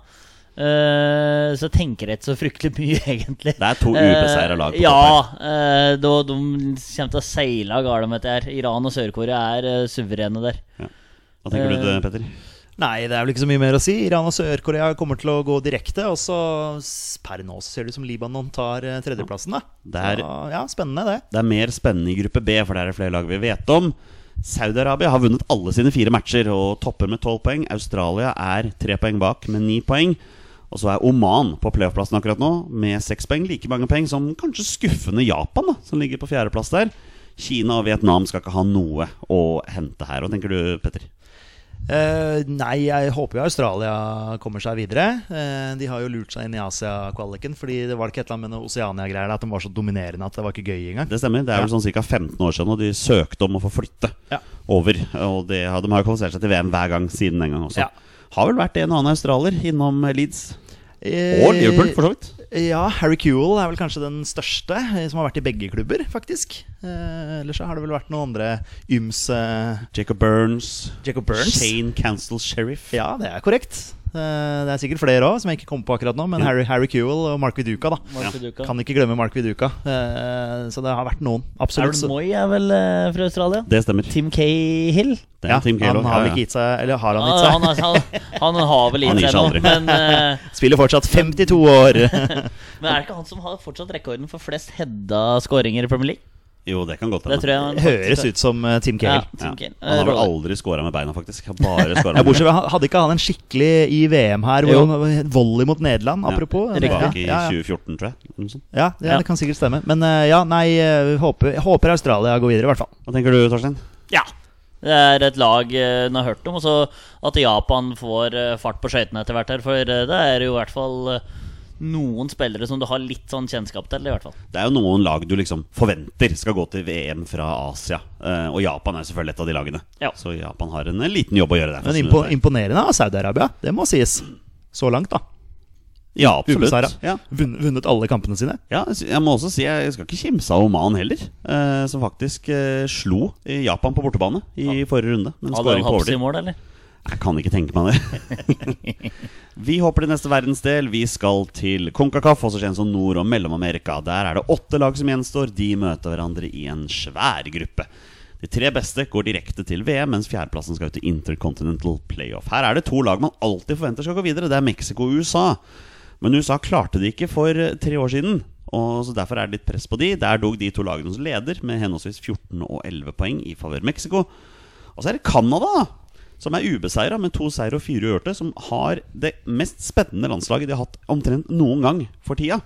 Eh, så tenker jeg ikke så fryktelig mye, egentlig. Det er to ubeseira lag på ja, eh, da, de kommer til å seile av gårde med dette her. Iran og Sør-Korea er eh, suverene der. Hva tenker du, Eh, Petter? Nei, det er vel ikke så mye mer å si. Iran og Sør-Korea kommer til å gå direkte. Og så per nå så ser det ut som Libanon tar eh, tredjeplassen, da. Det er- Så, ja, spennende, det. Det er mer spennende i gruppe B, for der er det flere lag vi vet om. Saudi-Arabia har vunnet alle sine fire matcher og topper med tolv poeng. Australia er tre poeng bak med ni poeng. Og så er Oman på playoff-plassen akkurat nå med seks poeng. Like mange poeng som kanskje skuffende Japan, da, som ligger på fjerdeplass der. Kina og Vietnam skal ikke ha noe å hente her. Hva tenker du, Petter? Eh, nei, jeg håper jo Australia kommer seg videre. Eh, de har jo lurt seg inn i Asia-kvaliken. Fordi det var ikke et eller annet med noe Oceania-greier at de var så dominerende at det var ikke gøy engang. Det stemmer. Det er vel sånn ca. 15 år siden, og de søkte om å få flytte Ja. over. Og de, har- de har jo kvalifisert seg til VM hver gang siden den gang også. Ja. Har vel vært en og annen australier innom Leeds. Eh, Og Liverpool, for så vidt. Ja, Harry Kewell er vel kanskje den største, eh, som har vært i begge klubber, faktisk. Eh, ellers så har det vel vært noen andre ymse Jacob Burns. Jacob Burns. Shane Cancel Sheriff. Ja, det er korrekt. Eh, det er sikkert flere òg, som jeg ikke kommer på akkurat nå. Men Harry, Harry Kewell og Mark Viduka, da. Mark Viduka. Kan ikke glemme Mark Viduka. Eh, så det har vært noen. Absolutt. Aaron Moy er vel eh, fra Australia? Det stemmer. Tim Cahill? Det er Ja, Tim han har vel ikke gitt seg Eller har han gitt seg? han, han, han har vel gitt seg nå, men, uh... Spiller fortsatt 52 år. men er det ikke han som har fortsatt rekorden for flest hedda skåringer i Premier League? Jo, det kan godt Det tror jeg han Høres ut som uh, Tim Ja, Cahill. Tim Ja. Han har vel aldri scora med beina, faktisk. Han Bare med Ja, bortsett fra, Hadde ikke han en skikkelig i VM her, hvor han volley mot Nederland? Apropos. Ja, Tilbake i ja, ja. 2014, tror jeg. Ja, ja, Ja. det kan sikkert stemme. Men uh, ja, nei, eh, håper, håper Australia går videre, i hvert fall. Hva tenker du, Torstein? Ja. Det er et lag en har hørt om. Og så at Japan får fart på skøytene etter hvert her. For det er jo i hvert fall eh, noen spillere som du har litt sånn kjennskap til, i hvert fall. Det er jo noen lag du liksom forventer skal gå til VM fra Asia. Eh, og Japan er selvfølgelig et av de lagene. Ja. Så Japan har en eh, liten jobb å gjøre der. Men impo imponerende av Saudi-Arabia, det må sies. Så langt, da. Ja, absolutt. Ja. Vunnet, alle kampene sine. Ja, jeg må også si Jeg skal ikke kimse av Oman heller, eh, som faktisk eh, slo i Japan på bortebane i forrige runde. Men Hadde han på overtid. mål, eller? Jeg kan ikke tenke meg det. vi hopper til neste verdensdel. Vi skal til Konkakaf, også kjent som Nord- og Mellom-Amerika. Der er det åtte lag som gjenstår. De møter hverandre i en svær gruppe. De tre beste går direkte til VM, mens fjerdeplassen skal ut til Intercontinental Playoff. Her er det to lag man alltid forventer skal gå videre. Det er Mexico og USA. Men USA klarte det ikke for eh, tre år siden. Og så Derfor er det litt press på de. Der dog de to lagene som leder, med henholdsvis 14 og 11 poeng i favør Mexico. Og så er det Canada, som er ubeseira med to seier og fire uavgjorte, som har det mest spennende landslaget de har hatt omtrent noen gang for tida.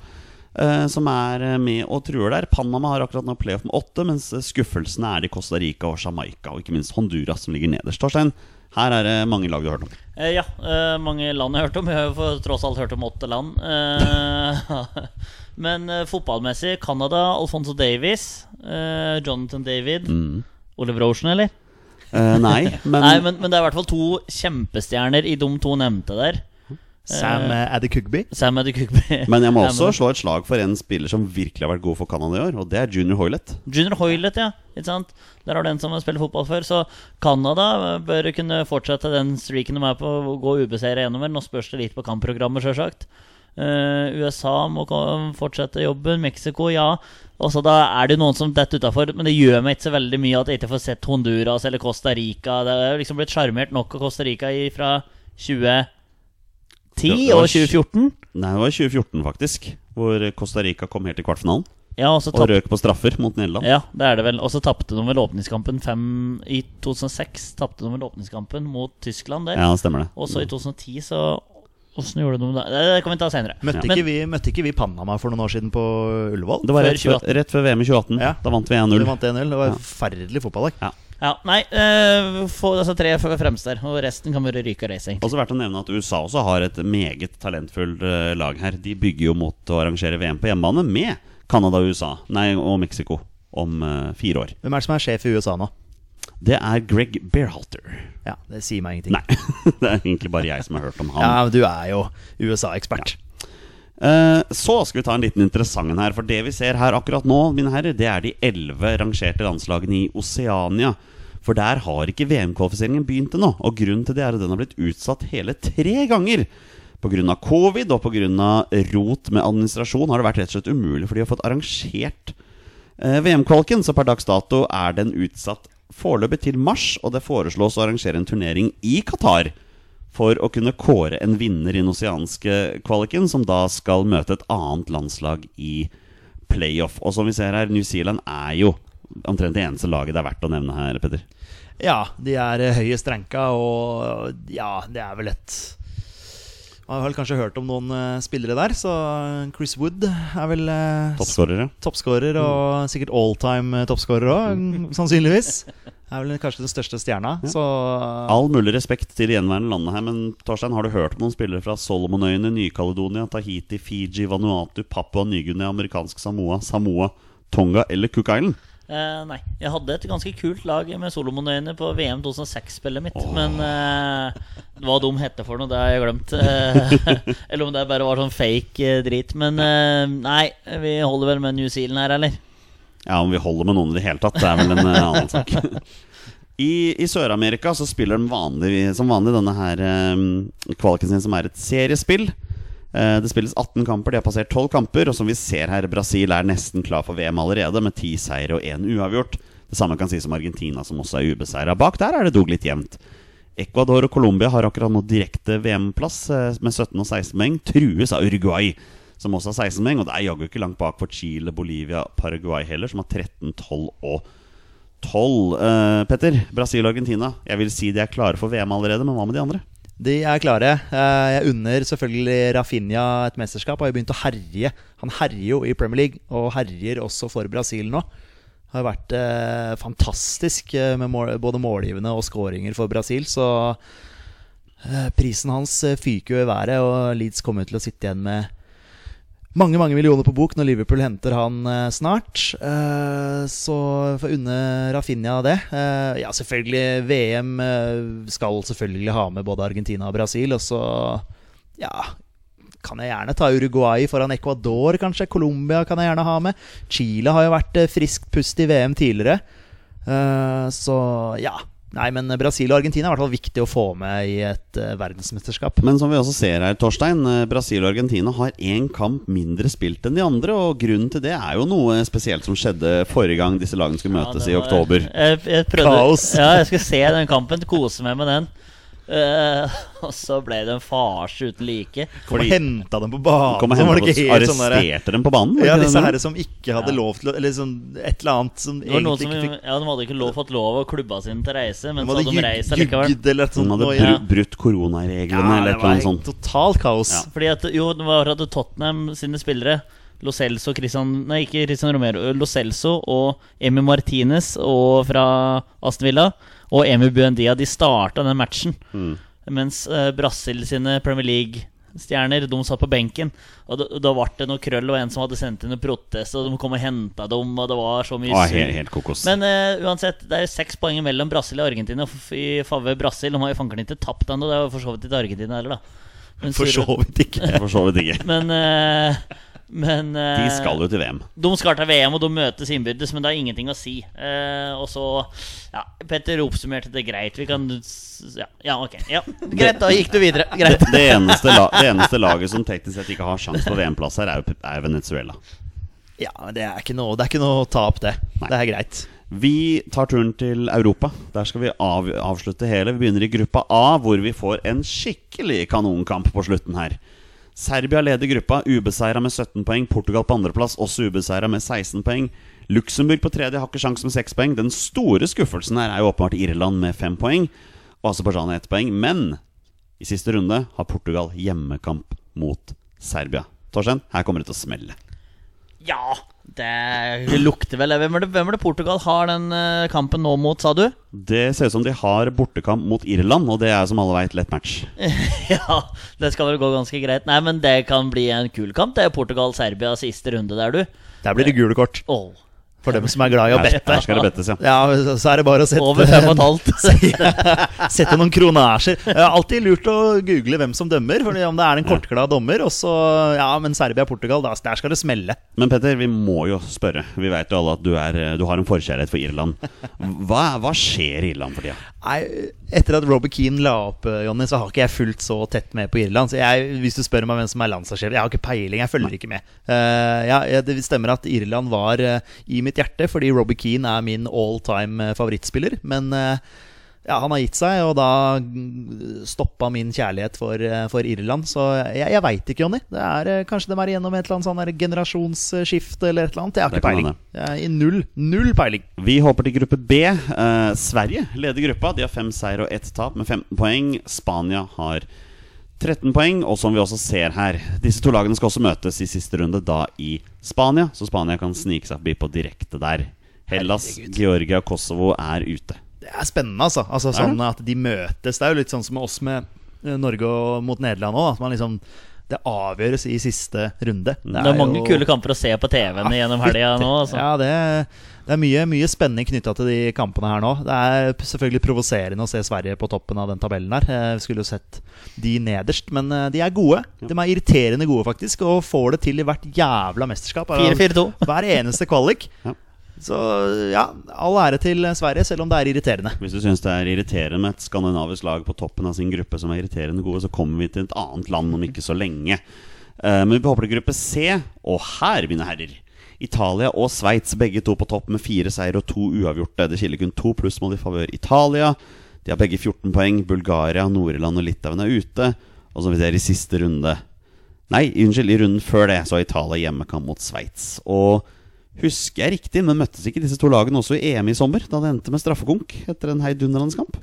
Uh, som er eh, med og truer der. Panama har akkurat nå playoff med åtte, mens eh, skuffelsene er de Costa Rica og Jamaica, og ikke minst Honduras, som ligger nederst. Torstein, her er det mange lag du har hørt om. Uh, ja, uh, mange land jeg har hørt om. Jeg har jo tross alt hørt om åtte land. Eh, men eh, fotballmessig Canada, Alfonso Davies, eh, Jonathan David Oliver Ocean, eller? Eh, nei, men, Nei, men, men det er i hvert fall to kjempestjerner i de to nevnte der. Sam uh, Adekugby. Sam Adekugby. men jeg må også slå et slag for en spiller som virkelig har vært god for Canada i år, og det er Junior Hoilett. Junior Hoilett, ja. Ikke sant? Der har du en som har spilt fotball før. Så Canada bør kunne fortsette den streaken de er på, å gå ubeseira gjennom. Nå spørs det litt på kampprogrammet, sjølsagt. Eh, USA må fortsette jobben. Mexico, ja. Også da er det noen som detter utafor. Men det gjør meg ikke så veldig mye at jeg ikke får sett Honduras eller Costa Rica. Det er liksom blitt sjarmert nok av Costa Rica fra 2010 Det var- og 2014. Nei, det var 2014, faktisk, hvor Costa Rica kom helt til kvartfinalen. Ja, og så Og røk på straffer mot Nederland. Ja, det er det vel. Og så tapte de vel åpningskampen fem I 2006 tapte de vel åpningskampen mot Tyskland der. Ja, det stemmer det. Og så i 2010 så Åssen gjorde de det? Det kan vi ta senere. Møtte, ja. ikke vi, møtte ikke vi Panama for noen år siden på Ullevål? Det var rett før, rett før VM i 2018. Ja. Da vant vi Vi 1-0. Det var Ja. forferdelig fotballag. Ja. Ja, nei, uh, få disse tre fremste der, og resten kan være ryke race, egentlig. Også verdt å nevne at USA også har et meget talentfullt eh, lag her. De bygger jo mot å arrangere VM på hjemmebane med Canada og USA Nei, og Mexico om uh, fire år. Hvem er det som er sjef i USA nå? Det er Greg Bearhalter. Ja, Det sier meg ingenting. Nei, det er egentlig bare jeg som har hørt om han. Ja, men Du er jo USA-ekspert. Eh, Så skal vi ta en liten interessant en her. For det vi ser her akkurat nå, mine herrer, det er de elleve rangerte landslagene i Oseania. For der har ikke VM-kvalifiseringen begynt ennå. Og grunnen til det er at den har blitt utsatt hele tre ganger. Pga. covid og pga. rot med administrasjon har det vært rett og slett umulig for de har fått arrangert eh, VM-kvaliken. Så per dags dato er den utsatt foreløpig til mars, og det foreslås å arrangere en turnering i Qatar for å kunne kåre en vinner i den oseanske kvaliken, som da skal møte et annet landslag i playoff. Og som vi ser her, New Zealand er jo omtrent det eneste laget det er verdt å nevne her, Petter. Ja, de er eh, høyest ranka, og ja, det er vel et Man har vel kanskje hørt om noen uh, spillere der, så Chris Wood er vel uh, Toppskårere. toppskårer, og sikkert all time toppskårer òg, sannsynligvis. Er vel kanskje den største stjerna. Så All mulig respekt til de gjenværende landet her, men Torstein, har du hørt om noen spillere fra Solomonøyene, Ny-Caledonia, Tahiti, Fiji, Vanuatu, Papua Ny-Guinea, amerikansk Samoa, Samoa, Tonga eller Cook Island? Eh, nei. Jeg hadde et ganske kult lag med Solomonøyene på VM 2006-spillet mitt. Men uh, hva de heter for noe, det har jeg glemt. Eh, eller om det bare var sånn fake drit. Men nei, vi holder vel med New Zealand her, eller? Ja, om vi holder med noen i det hele tatt, det er vel en annen sak. I, i Sør-Amerika så spiller de vanlig, som vanlig denne her um, kvaliken sin, som er et seriespill. Eh, det spilles 18 kamper, de har passert 12 kamper. Og som vi ser her, Brasil er nesten klar for VM allerede, med 10 seire og 1 uavgjort. Det samme kan sies om Argentina, som også er ubeseira. Bak der er det dog litt jevnt. Ecuador og Colombia har akkurat nå direkte VM-plass eh, med 17 og 16 poeng. Trues av Uruguay, som også har 16 poeng. Og det er jaggu ikke langt bak for Chile, Bolivia, Paraguay heller, som har 13, 12 og 12. Uh, Petter, Brasil og Argentina. Jeg vil si de er klare for VM allerede, men hva med de andre? De er klare. Eh, Jeg unner selvfølgelig Rafinha et mesterskap. Har jo begynt å herje. Han herjer jo i Premier League, og herjer også for Brasil nå. Har vært eh, fantastisk eh, med mål, både målgivende og skåringer for Brasil. Så eh, prisen hans fyker jo i været, og Leeds kommer til å sitte igjen med mange mange millioner på bok når Liverpool henter han eh, snart. Eh, så får unne Rafinha det. Eh, ja, selvfølgelig. VM eh, skal selvfølgelig ha med både Argentina og Brasil. Og så ja, kan jeg gjerne ta Uruguay foran Ecuador, kanskje. Colombia kan jeg gjerne ha med. Chile har jo vært eh, friskt pust i VM tidligere. Eh, så ja. Nei, men Brasil og Argentina er i hvert fall viktig å få med i et uh, verdensmesterskap. Men som vi også ser her, Torstein, eh, Brasil og Argentina har én kamp mindre spilt enn de andre. Og grunnen til det er jo noe spesielt som skjedde forrige gang disse lagene skulle Ja, møtes i var- oktober. Jeg, jeg prøvde, Kaos. Ja, jeg skulle se den kampen, kose meg med den. Eh, og så ble det en farse uten like. Kom og henta dem på banen. Kom og så var det hentet ikke helt sånn arresterte dem på banen? Ja, disse herre som ikke hadde Ja. lov til Eller sånn et eller annet som Det var noen egentlig som, ikke fikk ja, De hadde ikke lov, fått lov av klubba sine til å reise, men De så hadde de reist likevel. eller et De hadde br ja. brutt koronareglene Ja, eller et eller annet sånt. totalt kaos. Ja. Fordi at, jo, det var at Tottenham sine spillere Lo Celso, Christian, nei, ikke Christian Romero Lo Celso og Emi Martinez og fra Aston Villa og Emu Buendia De starta den matchen. Mm. Mens eh, Brasil sine Premier League-stjerner De satt på benken. Og da, da ble det noe krøll, og en som hadde sendt inn en protest, og de kom og henta dem, og det var så mye ah, helt, helt kokos. Men eh, uansett, det er seks poeng mellom Brasil og Argentina i favør Brasil. De har jo fanken ikke tapt ennå. Det er for så vidt ikke Argentina heller, da. Men For så vidt ikke. For så vidt ikke. Men, eh, men eh, De skal jo til VM. de skal til VM, og de møtes innbyrdes, men det har ingenting å si. Eh, og så Ja, Petter oppsummerte det greit. Vi kan Ja, ja ok. Ja. Greit, da gikk du videre. Greit. Det eneste, la, det eneste laget som teknisk sett ikke har sjanse på VM-plass her, er, er Venezuela. Ja, det er ikke noe, det er ikke noe å ta opp, det. Nei. Det er greit. Vi tar turen til Europa. Der skal vi av, avslutte hele. Vi begynner i gruppa A, hvor vi får en skikkelig kanonkamp på slutten her. Serbia leder gruppa, ubeseira med 17 poeng. Portugal på andreplass, også ubeseira med 16 poeng. Luxembourg på tredje har ikke sjanse med 6 poeng. Den store skuffelsen her er jo åpenbart Irland med 5 poeng. Og Aserbajdsjan med 1 poeng. Men i siste runde har Portugal hjemmekamp mot Serbia. Torstein, her kommer det til å smelle. Ja, det lukter vel Hvem er det, hvem er det Portugal har den eh, kampen nå mot, sa du? Det ser ut som de har bortekamp mot Irland, og det er som alle veit lett match. ja, det skal vel gå ganske greit. Nei, men det kan bli en kul kamp. Det er Portugal-Serbia siste runde der, du. Der blir det gule kort. Åh, For dem som er glad i å bette. her skal det bettes, ja. Ja, så er det bare å sette Over fem og et halvt. Sette noen kronasjer. Det er alltid lurt å google hvem som dømmer, Fordi om det er en kortglad dommer. Og så, ja, Men Serbia-Portugal, der skal det smelle. Men Petter, vi må jo spørre. Vi vet jo alle at du, er, du har en forkjærlighet for Irland. Hva, hva skjer i Irland for tida? Nei, Etter at Robert Keane la opp, Johnny, Jonny, så har ikke jeg fulgt så tett med på Irland. Så jeg, Hvis du spør meg hvem som er landslagssjef, jeg har ikke peiling. Jeg følger ikke med. Uh, ja, det stemmer at Irland var uh, i mitt hjerte, fordi Robert Keane er min all time eh, favorittspiller. Men eh, ja, han har gitt seg, og da mm, stoppa min kjærlighet for, eh, for Irland. Så jeg, jeg veit ikke, Jonny. Det er, eh, kanskje de er igjennom et eller annet sånn generasjonsskifte eller et eller annet. Jeg har ikke peiling. I null, null peiling. Vi håper til gruppe B. Eh, Sverige leder gruppa. De har fem seier og ett tap med 15 poeng. Spania har 13 poeng. Og som vi også ser her, disse to lagene skal også møtes i siste runde, da i Spania. Så Spania kan snike seg forbi på direkte der. Hellas, Herregud. Georgia og Kosovo er ute. Det er spennende, altså. altså sånn at de møtes. Det er jo litt sånn som med oss med eh, Norge mot Nederland òg. At man liksom Det avgjøres i siste runde. Det er mange jo- kule kamper å se på TV-en gjennom helga nå. Altså. Ja, det, det er mye, mye spenning knytta til de kampene her nå. Det er selvfølgelig provoserende å se Sverige på toppen av den tabellen her. Jeg skulle jo sett de nederst, men eh, de er gode. De er irriterende gode, faktisk, og får det til i hvert jævla mesterskap. 4-4-2. Hver eneste kvalik. Ja. Så ja, all ære til Sverige, selv om det er irriterende. Hvis du syns det er irriterende med et skandinavisk lag på toppen av sin gruppe som er irriterende gode, så kommer vi til et annet land om ikke så lenge. Eh, Men vi håper til gruppe C, og her, mine herrer Italia og Sveits, begge to på topp med fire seier og to uavgjorte. Det skiller kun to plussmål i favør Italia. De har begge 14 poeng. Bulgaria, Nord-Irland og Litauen er ute. Og som vi ser i siste runde Nei, unnskyld, i runden før det så har Italia hjemmekamp mot Sveits. Og husker jeg riktig, men møttes ikke disse to lagene også i EM i sommer? Da det endte med straffekonk etter en heidunderlandskamp?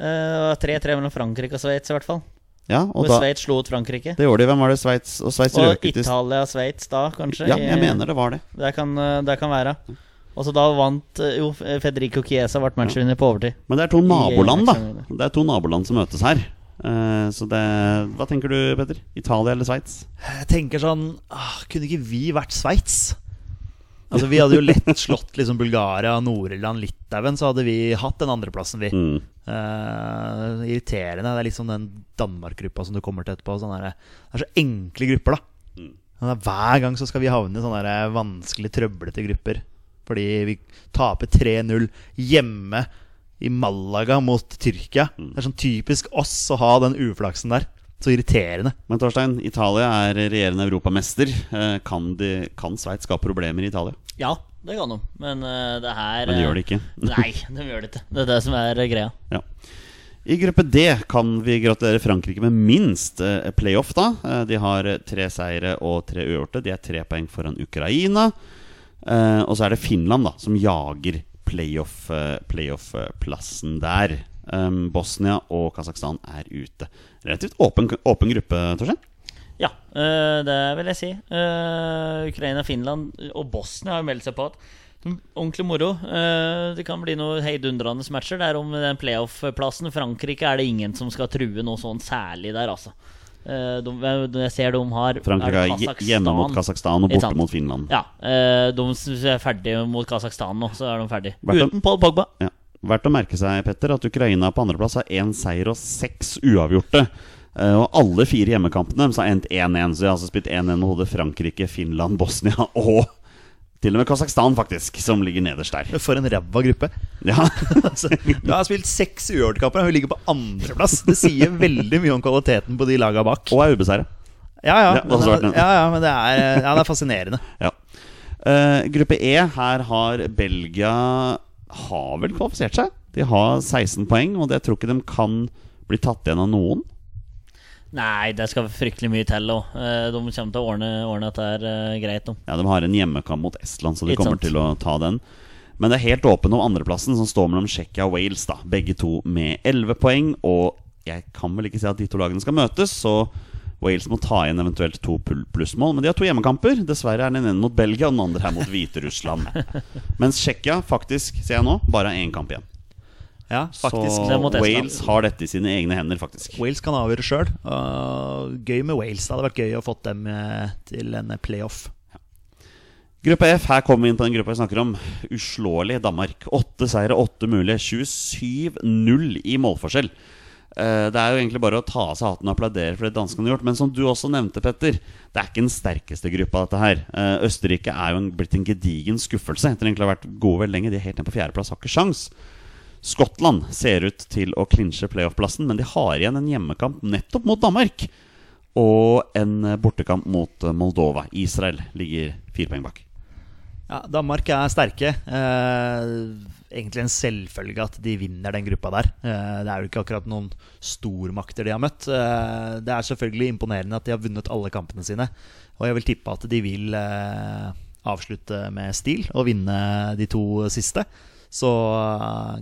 Eh, 3-3 mellom Frankrike og Sveits, i hvert fall. Ja, og Hvor da, Sveits slo ut Frankrike. det gjorde de. Hvem var det Sveits og Sveits Og røk ut i Italia-Sveits da, kanskje. Ja, i- jeg mener det var det. Det kan, eh, det kan være. Og så da vant eh, Jo, Federico Chiesa ble matchvinner på overtid. Men det er to naboland, da. Det er to naboland som møtes her. Uh, så det Hva tenker du, Petter? Italia eller Sveits? Jeg tenker sånn ah, Kunne ikke vi vært Sveits? Altså Vi hadde jo lett slått liksom Bulgaria, Nord-Irland, Litauen. Så hadde vi hatt den andreplassen, vi. Mm. Uh, irriterende. Det er liksom den Danmark-gruppa som du kommer til etterpå. Sånne der, det er så enkle grupper, da. Mm. Er hver gang så skal vi havne i sånne der vanskelig, trøblete grupper. Fordi vi taper 3-0 hjemme i Malaga mot Tyrkia. Mm. Det er sånn typisk oss å ha den uflaksen der. Så irriterende. Men Torstein, Italia er regjerende europamester. Eh, kan, de, kan Sveits skape problemer i Italia? Ja, det kan de. Men eh, det her Men de gjør det ikke. Nei, de gjør det ikke. Det er det som er eh, greia. Ja. I gruppe D kan vi gratulere Frankrike med minst eh, playoff. da Eh, De har eh, tre seire og tre uavgjorte. De er tre poeng foran Ukraina. Eh, og så er det Finland da som jager playoff-plassen playoff-plassen der. Um, Bosnia og Kasakhstan er ute. Relativt åpen, åpen gruppe, Torstein. Ja, eh, det vil jeg si. Eh, Ukraina, Finland og Bosnia har jo meldt seg på. Ordentlig moro. Eh, det kan bli noe heidundrende matcher der om den playoff-plassen. Frankrike er det ingen som skal true noe sånn særlig der, altså. De, jeg ser de har Frankrike er er hjemme mot Kasakhstan og borte mot Finland. Ja, de er ferdige mot Kasakhstan nå, så er de ferdige. Uten Paul Pogba. Ja. Verdt å merke seg Petter, at Ukraina på andreplass har én seier og seks uavgjorte. Eh, og alle fire hjemmekampene deres har endt 1-1. Så de har altså spilt 1-1 med hodet Frankrike, Finland, Bosnia og til og med Kasakhstan, faktisk, som ligger nederst der. For en ræva gruppe. Ja, altså, du har spilt seks uavgjortkamper, og hun ligger på andreplass. Det sier veldig mye om kvaliteten på de laga bak. Og er ubeseira. Ja, ja, Ja, ja, ja, men det er, ja, det er fascinerende. Ja. Uh, gruppe E, her har Belgia Har vel kvalifisert seg. De har 16 poeng, og det jeg tror ikke de kan bli tatt igjen av noen. Nei, det skal fryktelig mye til òg. De kommer til å ordne, ordne at det er greit. Nå. Ja, De har en hjemmekamp mot Estland, så de Litt kommer sant. til å ta den. Men det er helt åpen om andreplassen, som står mellom Tsjekkia og Wales. da Begge to med 11 poeng. Og jeg kan vel ikke si at de to lagene skal møtes, så Wales må ta igjen eventuelt to plussmål. Men de har to hjemmekamper. Dessverre er den ene mot Belgia, og den andre her mot Hviterussland. Mens Tsjekkia faktisk, ser jeg nå, bare har én kamp igjen. Ja, faktisk. Så. Wales har dette i sine egne hender, faktisk. Wales kan avgjøre sjøl. gøy med Wales. Det hadde vært gøy å fått dem eh, til en playoff. Gruppe F, her kommer vi inn på den gruppa vi snakker om. Uslåelig Danmark. Åtte seire, åtte mulige. 27-0 i målforskjell. Eh, Det er jo egentlig bare å ta av seg hatten og applaudere for det danskene har gjort. Men som du også nevnte, Petter, det er ikke den sterkeste gruppa, dette her. Eh, Østerrike er jo en, blitt en gedigen skuffelse etter egentlig å ha vært gode veldig lenge. De er helt ned på fjerdeplass, har ikke sjans. Skottland ser ut til å klinsje playoff-plassen, men de har igjen en hjemmekamp nettopp mot Danmark. Og en bortekamp mot Moldova. Israel ligger fire poeng bak. Ja, Danmark er sterke. Eh, egentlig en selvfølge at de vinner den gruppa der. Eh, det er jo ikke akkurat noen stormakter de har møtt. Eh, det er selvfølgelig imponerende at de har vunnet alle kampene sine. Og jeg vil tippe at de vil eh, avslutte med stil og vinne de to siste. Så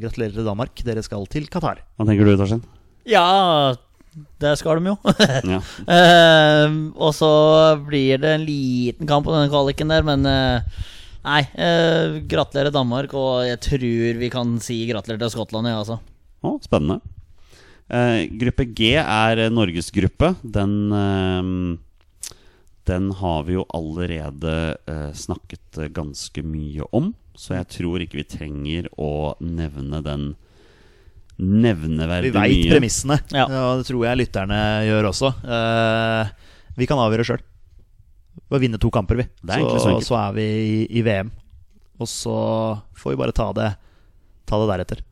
gratulerer til Danmark. Dere skal til Qatar. Hva tenker du, Torstein? Ja, det skal de jo. Ja. Eh, og så blir det en liten kamp på denne kvaliken der, men Nei, eh, gratulerer Danmark, og jeg tror vi kan si gratulerer til Skottland, ja, altså. Å, spennende. Eh, gruppe G er eh, Norges gruppe. Den, eh, den har vi jo allerede eh, snakket eh, ganske mye om. Så jeg tror ikke vi trenger å nevne den nevneverdig mye. Vi veit premissene, Ja. og det tror jeg lytterne gjør også. Eh, vi kan avgjøre sjøl. Bare vinne to kamper, vi. Det er så så, så er vi i, i VM. Og så får vi bare ta det, ta det deretter.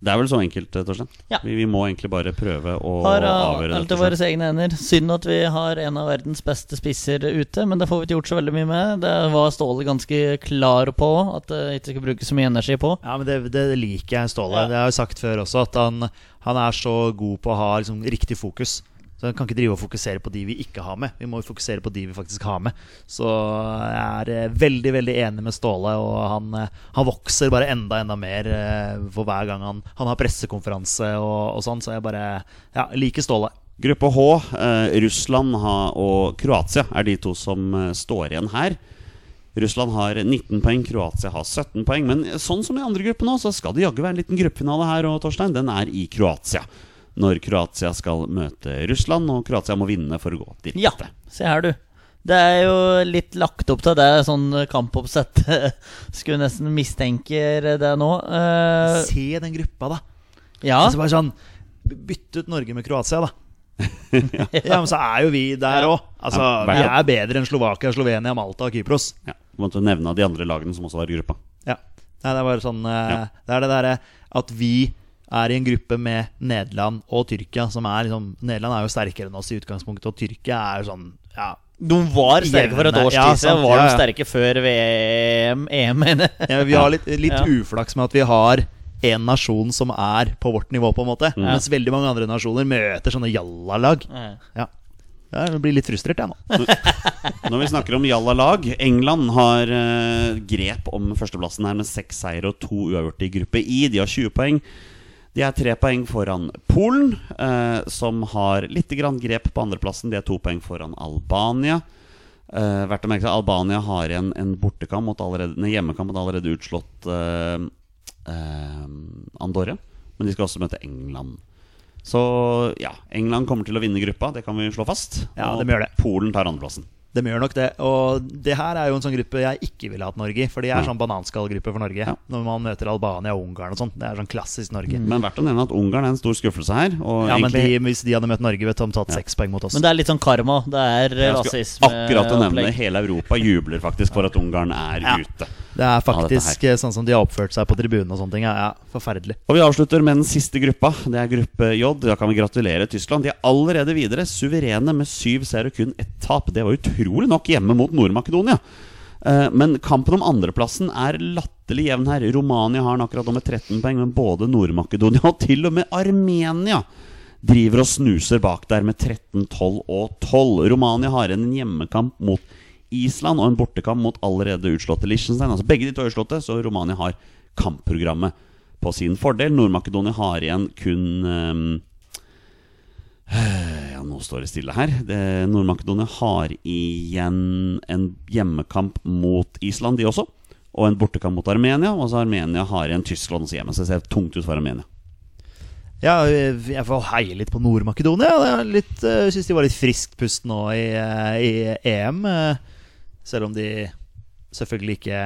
Det er vel så enkelt, eh, Torstein. Ja. Vi, vi må egentlig bare prøve å Har avgjøre alt i våre egne hender. Synd at vi har en av verdens beste spisser ute, men det får vi ikke gjort så veldig mye med. Det var Ståle ganske klar på at det ikke skal bruke så mye energi på. Ja, men det, det liker jeg Ståle. Ja. Det har jeg sagt før også, at han, han er så god på å ha liksom, riktig fokus. Så Han kan ikke drive og fokusere på de vi ikke har med. Vi må fokusere på de vi faktisk har med. Så jeg er eh, veldig veldig enig med Ståle, og han, eh, han vokser bare enda enda mer eh, for hver gang han, han har pressekonferanse og, og sånn. Så jeg bare ja, liker Ståle. Gruppe H, eh, Russland og Kroatia er de to som står igjen her. Russland har 19 poeng, Kroatia har 17 poeng. Men sånn som i andre grupper nå, så skal det jaggu være en liten gruppefinale her. Og Torstein, den er i Kroatia. Når Kroatia skal møte Russland, og Kroatia må vinne for å gå Ja, se her, du. Det er jo litt lagt opp til det, sånn kampoppsett. Skulle nesten mistenker det nå. Uh, Se den gruppa, da. ja. Altså bare sånn Bytte ut Norge med Kroatia, da. ja, men så er jo vi der òg. Altså, Ja, vi er bedre enn Slovakia, Slovenia, Malta og Kypros. Ja, Du måtte nevne de andre lagene som også var i gruppa. Ja. Nei, det er bare sånn uh, Ja. Det er det derre at vi er i en gruppe med Nederland og Tyrkia, som er liksom Nederland er jo sterkere enn oss i utgangspunktet, og Tyrkia er jo sånn Ja, De var sterke for et års tid siden. Ja, Var Ja, de ja. sterke før VM, EM, mener jeg. ja vi har litt, litt Ja. uflaks med at vi har en nasjon som er på vårt nivå, på en måte. Mens veldig mange andre nasjoner møter sånne jallalag. Ja. Ja. Jeg blir litt frustrert, jeg nå. Når vi snakker om jalla-lag England har eh, grep om førsteplassen her med seks seire og to uavgjorte i gruppe I. De har 20 poeng. De er tre poeng foran Polen, eh, som har litt grep på andreplassen. De er to poeng foran Albania. Eh, verdt å merke seg Albania har en, en mot allerede, nei, hjemmekamp mot allerede utslått eh, eh, Andorra. Men de skal også møte England. Så ja, England kommer til å vinne gruppa, det kan vi slå fast. Ja, Og de gjør det. Polen tar andreplassen. De gjør nok det. Og det her er jo en sånn gruppe jeg ikke ville hatt Norge i. For de er Ja. sånn bananskallgruppe for Norge. Ja. Når man møter Albania og Ungarn og sånn. Det er sånn klassisk Norge. Men verdt å nevne at Ungarn er en stor skuffelse her. Og Ja, men de, Hvis de hadde møtt Norge, vet du, de tatt seks poeng mot oss. Men det er litt sånn karma. Det er rasisme. akkurat å nevne opplegg. hele Europa jubler faktisk for at Ungarn er Ja. ute. Det er faktisk eh, sånn som de har oppført seg på tribunen og sånne ting. Ja, ja, Forferdelig. Og vi avslutter med den siste gruppa. Det er gruppe J. Da kan vi gratulere Tyskland. De er allerede videre, suverene med syv seier og kun ett tap. Det var utrolig nok hjemme mot Nord-Makedonia. Eh, Men kampen om andreplassen er latterlig jevn her. Romania har den akkurat nå med 13 poeng, men både Nord-Makedonia og til og med Armenia driver og snuser bak der med 13, 12 og 12. Romania har en hjemmekamp mot Island og en bortekamp mot allerede utslåtte Liechtenstein. Altså begge de to er utslåtte, så Romania har kampprogrammet på sin fordel. Nord-Makedonia har igjen kun um, Ja, nå står det stille her. Nord-Makedonia har igjen en hjemmekamp mot Island, de også. Og en bortekamp mot Armenia. Og så Armenia har igjen Tyskland også hjemme, så det ser tungt ut for Armenia. Ja, jeg får heie litt på Nord-Makedonia. Litt, eh, Jeg syns de var litt friskt pust nå i, eh, i EM. Selv om de selvfølgelig ikke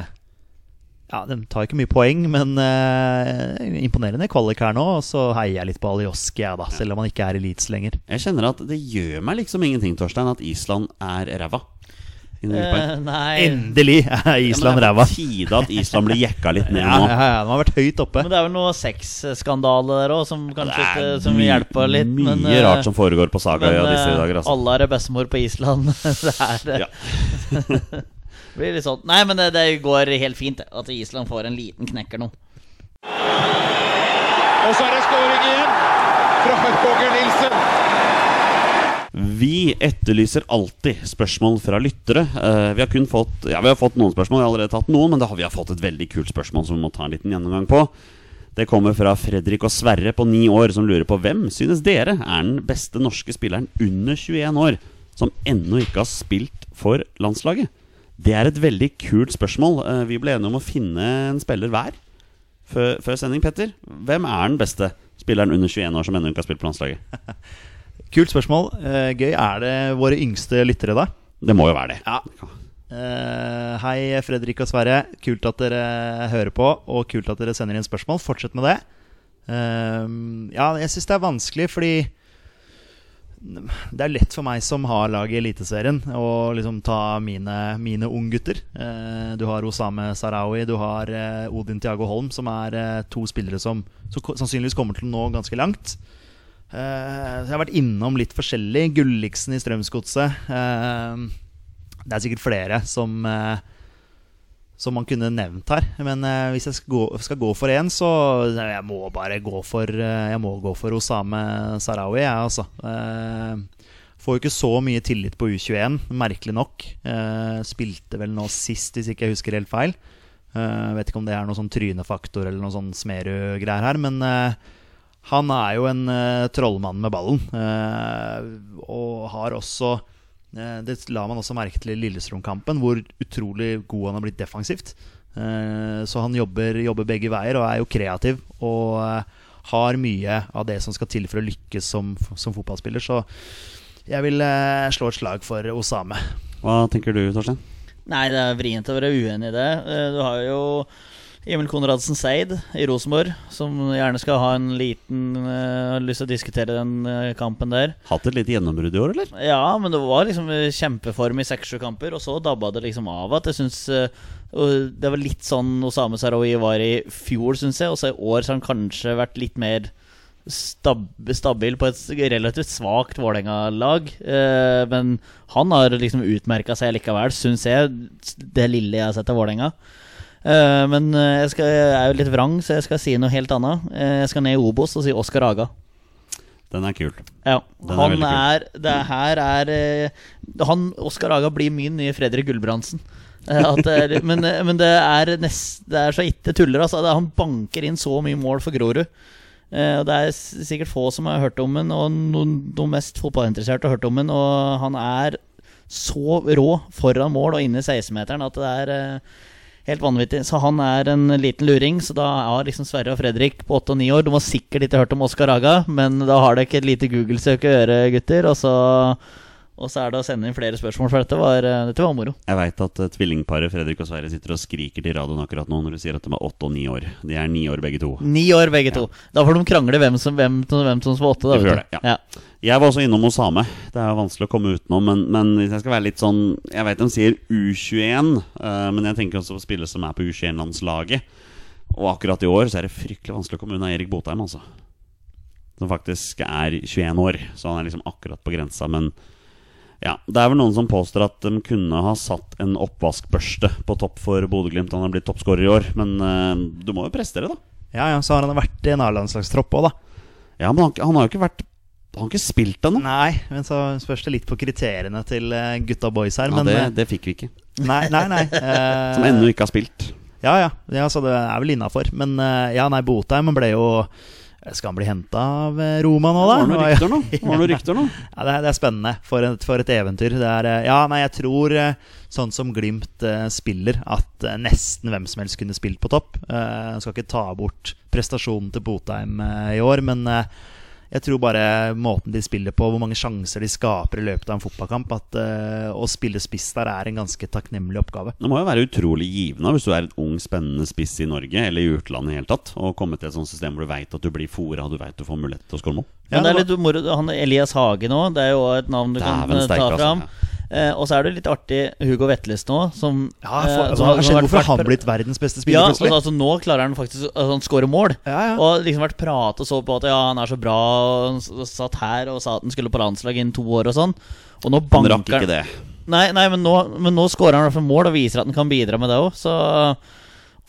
Ja, de tar ikke mye poeng, men uh, imponerende kvalik her nå. Og så heier jeg litt på Alioski, jeg, da, selv om han ikke er elites lenger. Jeg kjenner at det gjør meg liksom ingenting, Torstein, at Island er ræva. Eh, nei. Endelig er Island Ja, ræva. Det er på tide at Island blir jekka litt ned nå. ja, ja, de har vært høyt oppe. Men det er vel noe sexskandale der òg, som kanskje ikke som hjelper litt. Mye men, eh, rart som foregår på Sagaøya disse eh, dager. Altså. Alle er bestemor på Island. det er det. Ja. blir litt sånn Nei, men det, det går helt fint at Island får en liten knekker nå. Og så er det skåring igjen fra Roger Nilsen. Vi etterlyser alltid spørsmål fra lyttere. Eh, vi, har kun fått, ja, vi har fått noen spørsmål, jeg har allerede tatt noen, men da har vi fått et veldig kult spørsmål som vi må ta en liten gjennomgang på. Det kommer fra Fredrik og Sverre på ni år, som lurer på hvem synes dere er den beste norske spilleren under 21 år som ennå ikke har spilt for landslaget? Det er et veldig kult spørsmål. Eh, Vi ble enige om å finne en spiller hver før, før sending. Petter, hvem er den beste spilleren under 21 år som ennå ikke har spilt på landslaget? Kult spørsmål. Eh, gøy. Er det våre yngste lyttere, da? Det må jo være det. Ja. Uh, hei, Fredrik og Sverre. Kult at dere hører på, og kult at dere sender inn spørsmål. Fortsett med det. Uh, ja, jeg syns det er vanskelig, fordi det er lett for meg som har laget i Eliteserien, å liksom ta mine, mine unggutter. Uh, du har Osame Sarawi, du har Odin Tiago Holm, som er to spillere som, som sannsynligvis kommer til å nå ganske langt. Eh, så jeg har vært innom litt forskjellig. Gulliksen i Strømsgodset. Eh, det er sikkert flere som, eh, som man kunne nevnt her. Men eh, hvis jeg skal gå, skal gå for én, så jeg må bare gå for Jeg må gå for Osame Sarawi, jeg, altså. Eh, får jo ikke så mye tillit på U21, merkelig nok. Eh, spilte vel nå sist, hvis ikke jeg husker helt feil. Vet ikke om det er noe sånn trynefaktor eller noe sånn Smerud-greier her, men han er jo en uh, trollmann med ballen. uh, og har også uh, Det la man også merke til i Lillestrøm-kampen, hvor utrolig god han har blitt defensivt. Eh, så han jobber, jobber begge veier og er jo kreativ. Og har mye av det som skal til for å lykkes som, som fotballspiller. Så jeg vil slå et slag for Osame. Hva tenker du, Torstein? Nei, det er vrient å være uenig i det. Du har jo Emil Konradsen Seid i Rosenborg, som gjerne skal ha en liten uh, lyst til å diskutere den uh, kampen der. Hatt et lite gjennombrudd i år, eller? Ja, men det var liksom eh, kjempeform i seks-sju kamper, og så dabba det liksom av at jeg syns Det var litt sånn Osame Sarawi var i fjor, syns jeg, og så i år så har han kanskje vært litt mer stab stabil på et relativt svakt Vålerenga-lag. Eh, men han har liksom utmerka seg likevel, syns jeg, det lille jeg har sett av Vålerenga. Eh, men eh, jeg, skal, jeg er jo litt vrang, så jeg skal si noe helt annet. Eh, jeg skal ned i Obos og si Oskar Aga. Den er kul. Ja, Den han er, er Det her er han, Oskar Aga blir min nye Fredrik Gulbrandsen. Er, men, men det er nest, Det er så ikke tuller, altså. Han banker inn så mye mål for Grorud. Og det er sikkert få som har hørt om den, og noen, noen mest fotballinteresserte har hørt om den. Og han er så rå foran mål og inne i 16-meteren at det er Helt vanvittig. Så han er en liten luring. Så da har liksom Sverre og Fredrik på åtte og ni år De har sikkert ikke hørt om Oskar Aga, men da har dere ikke et lite Google-søk å gjøre, gutter. Og så, og så er det å sende inn flere spørsmål, for dette var, eh, dette var moro. Jeg veit at uh, tvillingparet Fredrik og Sverre sitter og skriker til radioen akkurat nå når du sier at de er åtte og ni år. De er ni år begge to. Ni år, begge to. Da får de krangle hvem som, hvem, hvem som var åtte. Da, vet du. det, ja. Jeg var også innom Osame. Det er jo vanskelig å komme utenom. Men, men hvis jeg skal være litt sånn Jeg vet de sier U21, uh, men jeg tenker også på spillere som er på U21-landslaget. Og akkurat i år så er det fryktelig vanskelig å komme unna Erik Botheim, altså. Som faktisk er 21 år, så han er liksom akkurat på grensa. Men ja, det er vel noen som påstår at de kunne ha satt en oppvaskbørste på topp for Bodø-Glimt. Han har blitt toppskårer i år, men uh, du må jo prestere, da. Ja, ja, så har han vært i en A-landslagstropp òg, da. Ja, men han, han har jo ikke vært Han har ikke spilt ennå. Nei, men så spørs det litt på kriteriene til eh, gutta boys her. Ja, men det, eh, det fikk vi ikke. Nei, nei, nei. uh, Som ennå ikke har spilt. Ja, ja, ja, så det er vel innafor. Men uh, ja, nei, Botheim ble jo Skal han bli henta av Roma nå, da? Var det noen rykter nå? Var noen rykter nå? Ja, det er, det er spennende. For et, for et eventyr. Det er, ja, nei, jeg tror sånn som Glimt eh, spiller, at nesten hvem som helst kunne spilt på topp. Eh, skal ikke ta bort prestasjonen til Botheim eh, i år, men eh, jeg tror bare måten de spiller på, hvor mange sjanser de skaper i løpet av en fotballkamp, at uh, å spille spiss der er en ganske takknemlig oppgave. Det må jo være utrolig givende hvis du er et ung, spennende spiss i Norge eller i utlandet i hele tatt, og komme til et sånt system hvor du veit at du blir fora, du veit du får mulighet til å skåre mål. Ja, det er litt moro. Han Elias Hage nå, det er jo et navn du kan Dæven eh, steike, ta altså, fram. Eh, og så er det litt artig Hugo Vetles nå, som Ja, eh, for, som hva har skjedd? Hvorfor har han blitt verdens beste spiller ja, plutselig? altså Nå klarer han faktisk altså, Han skårer mål. Ja, ja. Og liksom vært pratet så på at ja, han er så bra, og satt her og sa at han skulle på landslaget innen to år og sånn. Og nå Han banker rakk ikke det. Nei, nei men, nå, men nå skårer han i hvert fall mål og viser at han kan bidra med det òg. Så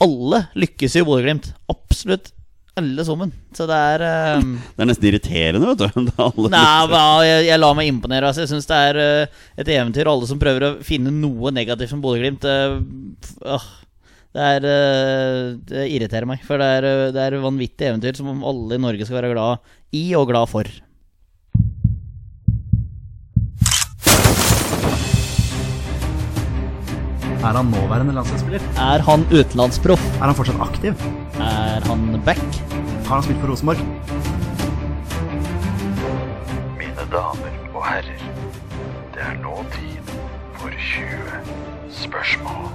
alle lykkes i Bodø-Glimt. Absolutt alle sammen. Så det er um... Det er nesten irriterende, vet du. Nei, hva, jeg, jeg lar meg imponere. Altså. Jeg syns det er uh, et eventyr. Alle som prøver å finne noe negativt med Bodø-Glimt uh, uh, det, eh, det irriterer meg. For det er, det er vanvittig eventyr som alle i Norge skal være glad i og glad for. Er han nåværende landslagsspiller? Er han utenlandsproff? Er han fortsatt aktiv? Er han back? Har han spilt for Rosenborg? Mine damer og herrer, det er nå tid for 20 spørsmål.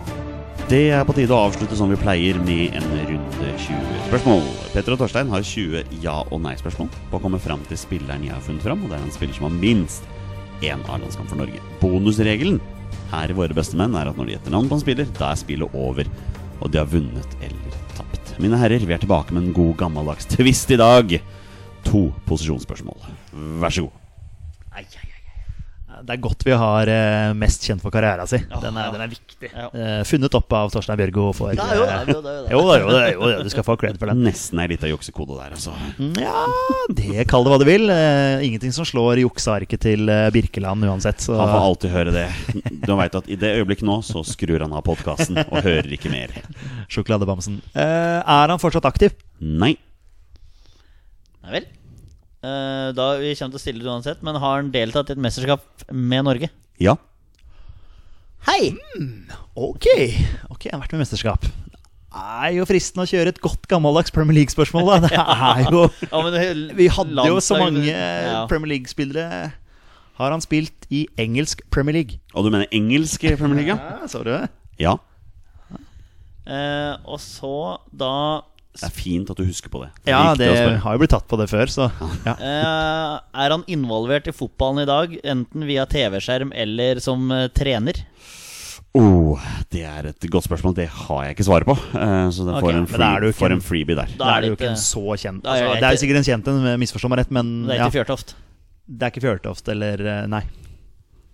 Det er på tide å avslutte som vi pleier med en runde 20 spørsmål. Petter og Torstein har 20 ja- og nei-spørsmål på å komme fram til spilleren jeg har funnet fram, og det er en spiller som har minst én A-landskamp for Norge. Bonusregelen her i Våre bestemenn er at når de gjetter navn på en spiller, da er spillet over, og de har vunnet eller tapt. Mine herrer, vi er tilbake med en god gammeldags twist i dag. To posisjonsspørsmål. Vær så god. Det er godt vi har eh, mest kjent for karriera si. Den er, ja. den er viktig. Ja. Eh, funnet opp av Torstein Bjørgo for Ja, jo, det eh, er jo det, er jo det. Jo da, jo da, jo da, du skal få cred for den. Nesten ei lita juksekode der, altså. Ja, det kall det hva du vil. Eh, ingenting som slår juksearket til Birkeland uansett. Så Han får alltid høre det. Du vet at I det øyeblikket nå så skrur han av podkasten og hører ikke mer. sjokoladebamsen. Eh, er han fortsatt aktiv? Nei. Nei vel. Eh, da Vi kommer til å stille det uansett, men har han deltatt i et mesterskap med Norge? Ja. Hei! Ok, ok, jeg har vært med i mesterskap. Det er jo fristende å kjøre et godt gammeldags Premier League-spørsmål. da Det er jo Ja, men det- Vi hadde jo så mange ja. Premier League-spillere. Har han spilt i engelsk Premier League? Og du mener engelsk Premier League? ja? Ja, så du det? Ja. Uh, Og så da Det er fint at du husker på det. Det Ja, det har jo blitt tatt på det før, så ja. uh, Er han involvert i fotballen i dag, enten via TV-skjerm eller som uh, trener? Oh, det er et godt spørsmål. Det har jeg ikke svaret på. Uh, Så den okay, får, en free, ikke får en- en freebie der. Da er er det jo ikke en så kjent Altså, er det Det er jo sikkert en kjent en, misforstå meg rett, men Det er ja, ikke Fjørtoft. det er ikke Fjørtoft eller Nei.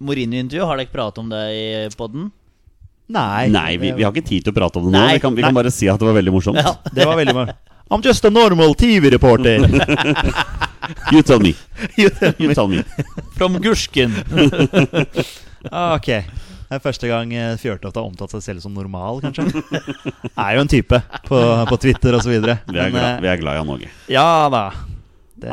Mourinho-intervju, har dere ikke pratet om det i poden? Nei, Nei, vi, vi har ikke tid til å prate om det nå. Nei, vi kan, vi kan bare si at det var veldig morsomt. Ja. Det var veldig morsomt I'm just a normal TV-reporter. You tell me. You tell me. From Gursken. Ah, ok. Det er første gang eh, Fjørtoft har omtalt seg selv som normal, kanskje. Er jo en type på, på Twitter osv. Vi er, glad, vi er glad i han eh, Ja da. Det,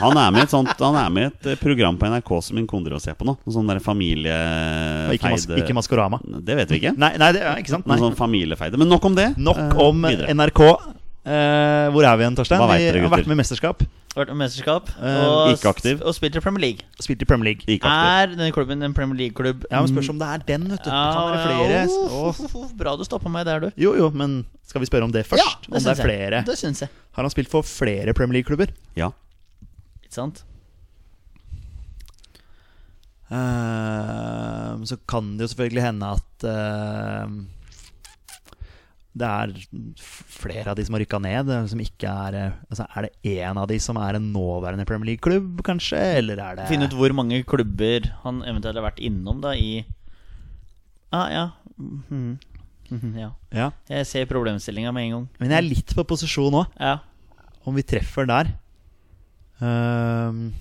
Han er med i et, sånt, han er med i et eh, program på NRK som min kone driver se ser på nå. Noe sånn der familiefeide ikke, mas ikke Maskorama. Det vet vi ikke. Nei, nei, det er ikke sant. Noe Nei. sånn familiefeide. Men nok om det. Nok Eh, om eh, NRK. Eh, hvor er vi igjen, Torstein? Vi dere, har vært med i mesterskap. Vært med mesterskap. Eh, ikke aktiv. Og spilt i Premier League. Spilt i Premier League. Ikke aktiv. Er denne klubben en Premier League-klubb? Ja, men Spørs om det er den, vet du. Det kan være flere. Ja, oh, oh, uff, Bra du stoppa meg der, du. Jo, jo, men skal vi spørre om det først? Ja, det om det er flere? Jeg. Det synes jeg. Har han spilt for flere Premier League-klubber? Ja. Ikke sant? Uh, så kan det jo selvfølgelig hende at eh, det er flere av de som har rykka ned, eh, som ikke er eh, altså Er det én av de som er en nåværende Premier League-klubb, kanskje? Eller er det Finne ut hvor mange klubber han eventuelt har vært innom da i Ah, ja. Mhm, ja. Ja. Jeg ser problemstillinga med en gang. Men jeg er litt på posisjon òg, Ja. om vi treffer der. Um,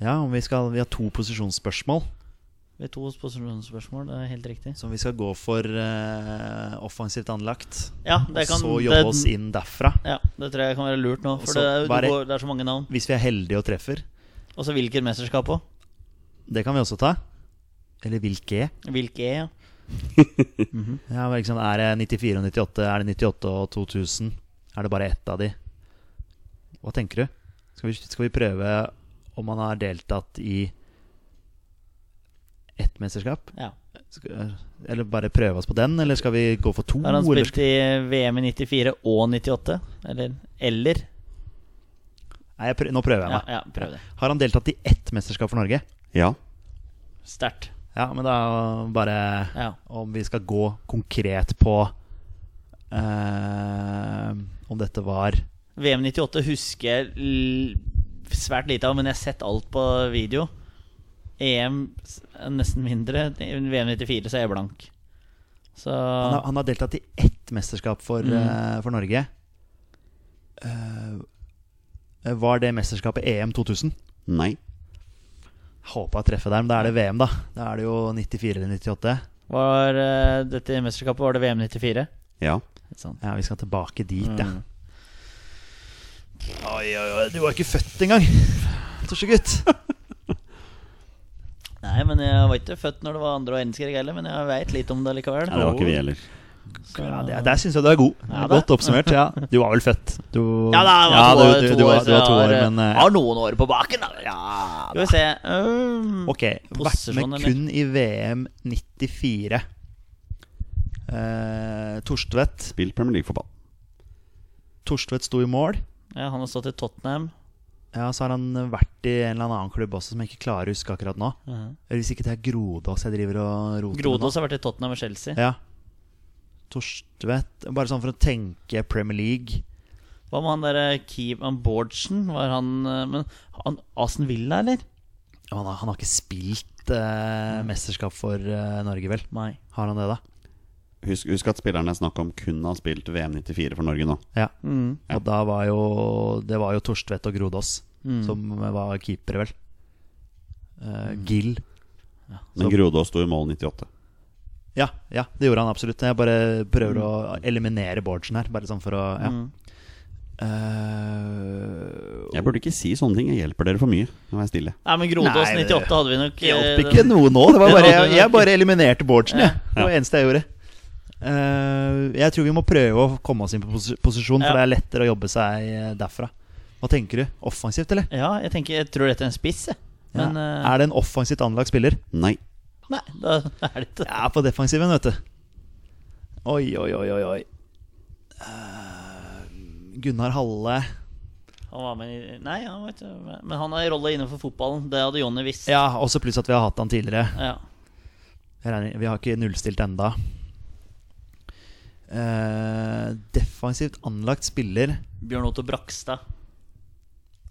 ja, om vi skal Vi har to posisjonsspørsmål. Vi har to spørsmål, det er helt riktig. Som vi skal gå for uh, offensivt anlagt. Ja, det kan og så jobbe det, oss inn derfra. Ja, det tror jeg kan være lurt nå. For så det, er, bare- går, det er så mange navn. Hvis vi er heldige og treffer. Og så hvilket mesterskap òg. Det kan vi også ta. Eller hvilke. Hvilke ja. Ja, liksom, er det 94 og 98? Er det 98 og 2000? Er det bare ett av de? Hva tenker du? Skal vi, skal vi prøve om han har deltatt i ett mesterskap? ja. Skal, eller bare prøve oss på den, eller skal vi gå for to? Har han spilt i VM i 94 og 98? Eller? Eller? Nei, jeg prø nå prøver jeg meg. ja prøv det. Har han deltatt i ett mesterskap for Norge? Ja. Sterkt. Ja, men da bare Ja. Om vi skal gå konkret på uh, Om dette var VM 98 husker jeg l svært lite av, men jeg har sett alt på video. EM nesten mindre. VM 94 så er jeg blank. Så Han har, han har deltatt i ett mesterskap for, Mm. uh, for Norge. Uh, var det mesterskapet EM 2000? Nei. Håpa jeg treffer der, men da er det VM, da. Da er det jo 94 eller 98. var uh, dette mesterskapet var det VM 94. Ja. Ja, vi skal tilbake dit, ja. Mm. Oi, oi, oi, du var ikke født engang, Torsegutt. Nei, men jeg var ikke født når det var andre og verdenskrig heller, men jeg veit litt om det likevel. Nei, det var ikke vi heller. Så- Ja, det, der syns jeg du er god. Ja. Godt oppsummert. Ja. Du var vel født? Du, Ja, da, jeg var ja, to, du, år- du, du, var, du var to år, har, men uh, har noen år på baken, da. ja, Skal vi se um, Ok, vært med eller? kun i VM 94. Uh, Torstvedt. Spilt Premier League-fotball. Torstvedt sto i mål. Ja, han har stått i Tottenham. Ja, Så har han vært i en eller annen klubb også som jeg ikke klarer å huske akkurat nå. Uh Eller Hvis ikke det er Grodås jeg driver og roter Grodås har vært i Tottenham og Chelsea. Ja. Torstvedt Bare sånn for å tenke Premier League. Hva med han derre Keevan han Bårdsen? Var han eh, Men han Asen Villa, eller? Han har, han har ikke spilt eh, mesterskap for eh, Norge, vel? Nei. Har han det, da? Husk, husk at spillerne snakk om kun har spilt VM 94 for Norge nå. Ja. Mm. Og da var jo Det var jo Torstvedt og Grodås Mm. som var keepere, vel. Uh, Gill. Men Så- Grodås sto i mål 98. Ja, ja, det gjorde han absolutt. Jeg bare prøver å eliminere Bårdsen her, bare sånn for å ja. Mm. Eh, Jeg burde ikke si sånne ting. Jeg hjelper dere for mye. Nå er jeg stille. Nei, men Grodås 98 hadde vi nok hjalp eh, ikke noe nå. Det var bare, jeg, jeg bare eliminerte Bårdsen, jeg. Det var det eneste jeg gjorde. Eh, jeg tror vi må prøve å komme oss inn på pos posisjon, for Ja. det er lettere å jobbe seg eh, derfra. Hva tenker du? Offensivt, eller? Ja, jeg tenker Jeg tror dette er en spiss. Men ja. eh, Er det en offensivt anlagt spiller? Nei. Nei, da er det ikke Jeg er på defensiven, vet du. Oi, oi, oi, oi. oi. Uh, Gunnar Halle. Han var med i Nei, han vet ikke Men han har en rolle innenfor fotballen. Det hadde Jonny visst. Ja, også pluss at vi har hatt han tidligere. Ja. Jeg regner, vi har ikke nullstilt enda. Eh, defensivt anlagt spiller Bjørn Otto Brakstad.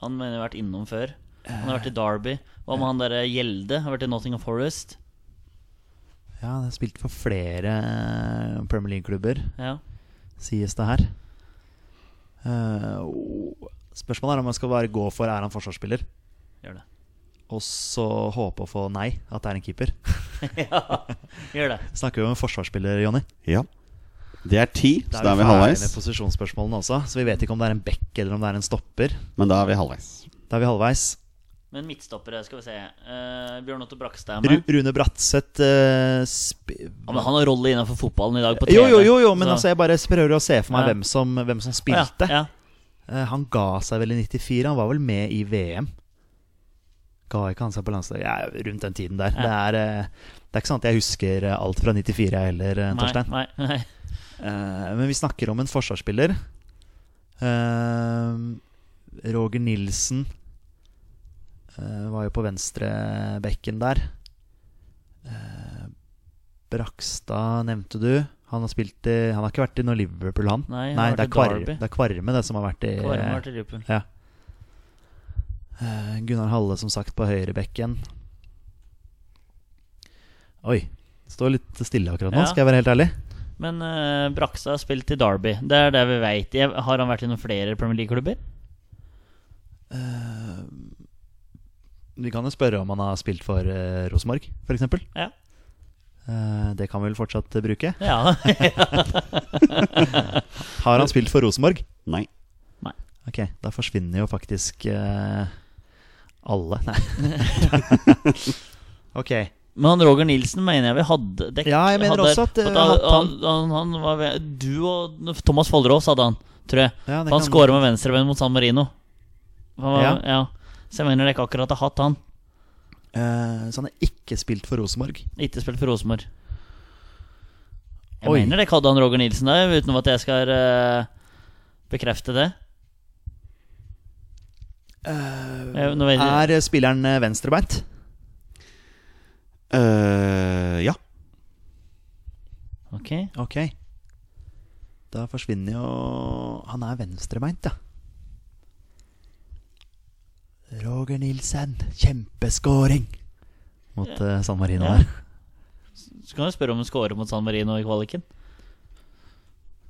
Han mener jeg har vært innom før. Han har vært i Derby. Hva med han derre Gjelde? Har vært i Nottingham Forest. Ja, han har spilt for flere Premier League-klubber, Ja. sies det her. Eh, spørsmålet er om man skal bare gå for er han forsvarsspiller, Gjør det. og så håpe å få nei, at det er en keeper. ja, gjør det. Snakker vi om en forsvarsspiller, Jonny? Ja. Det er ti, så da er vi halvveis. med posisjonsspørsmålene også, så vi vet ikke om det er en back eller om det er en stopper. Men da er vi halvveis. Da er vi halvveis. Men midtstoppere, skal vi se. Uh, Bjørn Otto Brakstad er Ru med. Rune Bratseth uh, sp Ja, men han har rolle innenfor fotballen i dag på TV. Jo, jo, jo, jo men så- altså, jeg bare prøver å se for meg Ja. hvem, som, hvem som spilte. Ja, ja. Eh, han ga seg vel i 94. Han var vel med i VM. Ga ikke han seg på landslaget? Ja, rundt den tiden der. Ja. Det, er, eh, det er ikke sånn at jeg husker eh, alt fra 94 jeg heller, Torstein. Nei, nei, nei. Eh, men vi snakker om en forsvarsspiller. Eh, Roger Nilsen eh, var jo på venstrebekken der. Brakstad nevnte du. Han har, spilt i, han har ikke vært i noe Liverpool, han. Nei, han har det, er Kvarme, det er Kvarme det som har vært i har vært i Liverpool. ja. Uh, Gunnar Halle, som sagt, på høyrebekken. Oi. Står litt stille akkurat nå, Ja. skal jeg være helt ærlig. Men uh, Brakstad har spilt i Derby. Det er det vi veit. Har han vært i noen flere Premier League-klubber? Uh, vi kan jo spørre om han har spilt for uh, Rosenborg, f.eks. Ja. Uh, det kan vi vel fortsatt eh, bruke. Ja. Har han spilt for Rosenborg? Nei. Ok, da forsvinner jo faktisk eh, alle. Nei. ok. Men han Roger Nilsen mener jeg vi hadde dek, Ja, jeg mener hadde, også at, eh, han, han- han, han var Du og Thomas Follerås hadde han, tror jeg. Ja, han skåra med venstrebein mot San Marino. Var, Ja. ja. Så jeg mener dere ikke akkurat har hatt han. Uh, så han har ikke spilt for Rosenborg. Ikke spilt for Rosenborg. Jeg Oi. mener dere hadde han Roger Nilsen der, utenom at jeg skal uh, bekrefte det. Nå jeg- Er spilleren venstrebeint? Eh, ja. Ok. Ok. Da forsvinner jo Han er venstrebeint, ja. Roger Nilsen, kjempeskåring mot eh, San Marino Ja. der. Så kan du spørre om han scorer mot San Marino i kvaliken.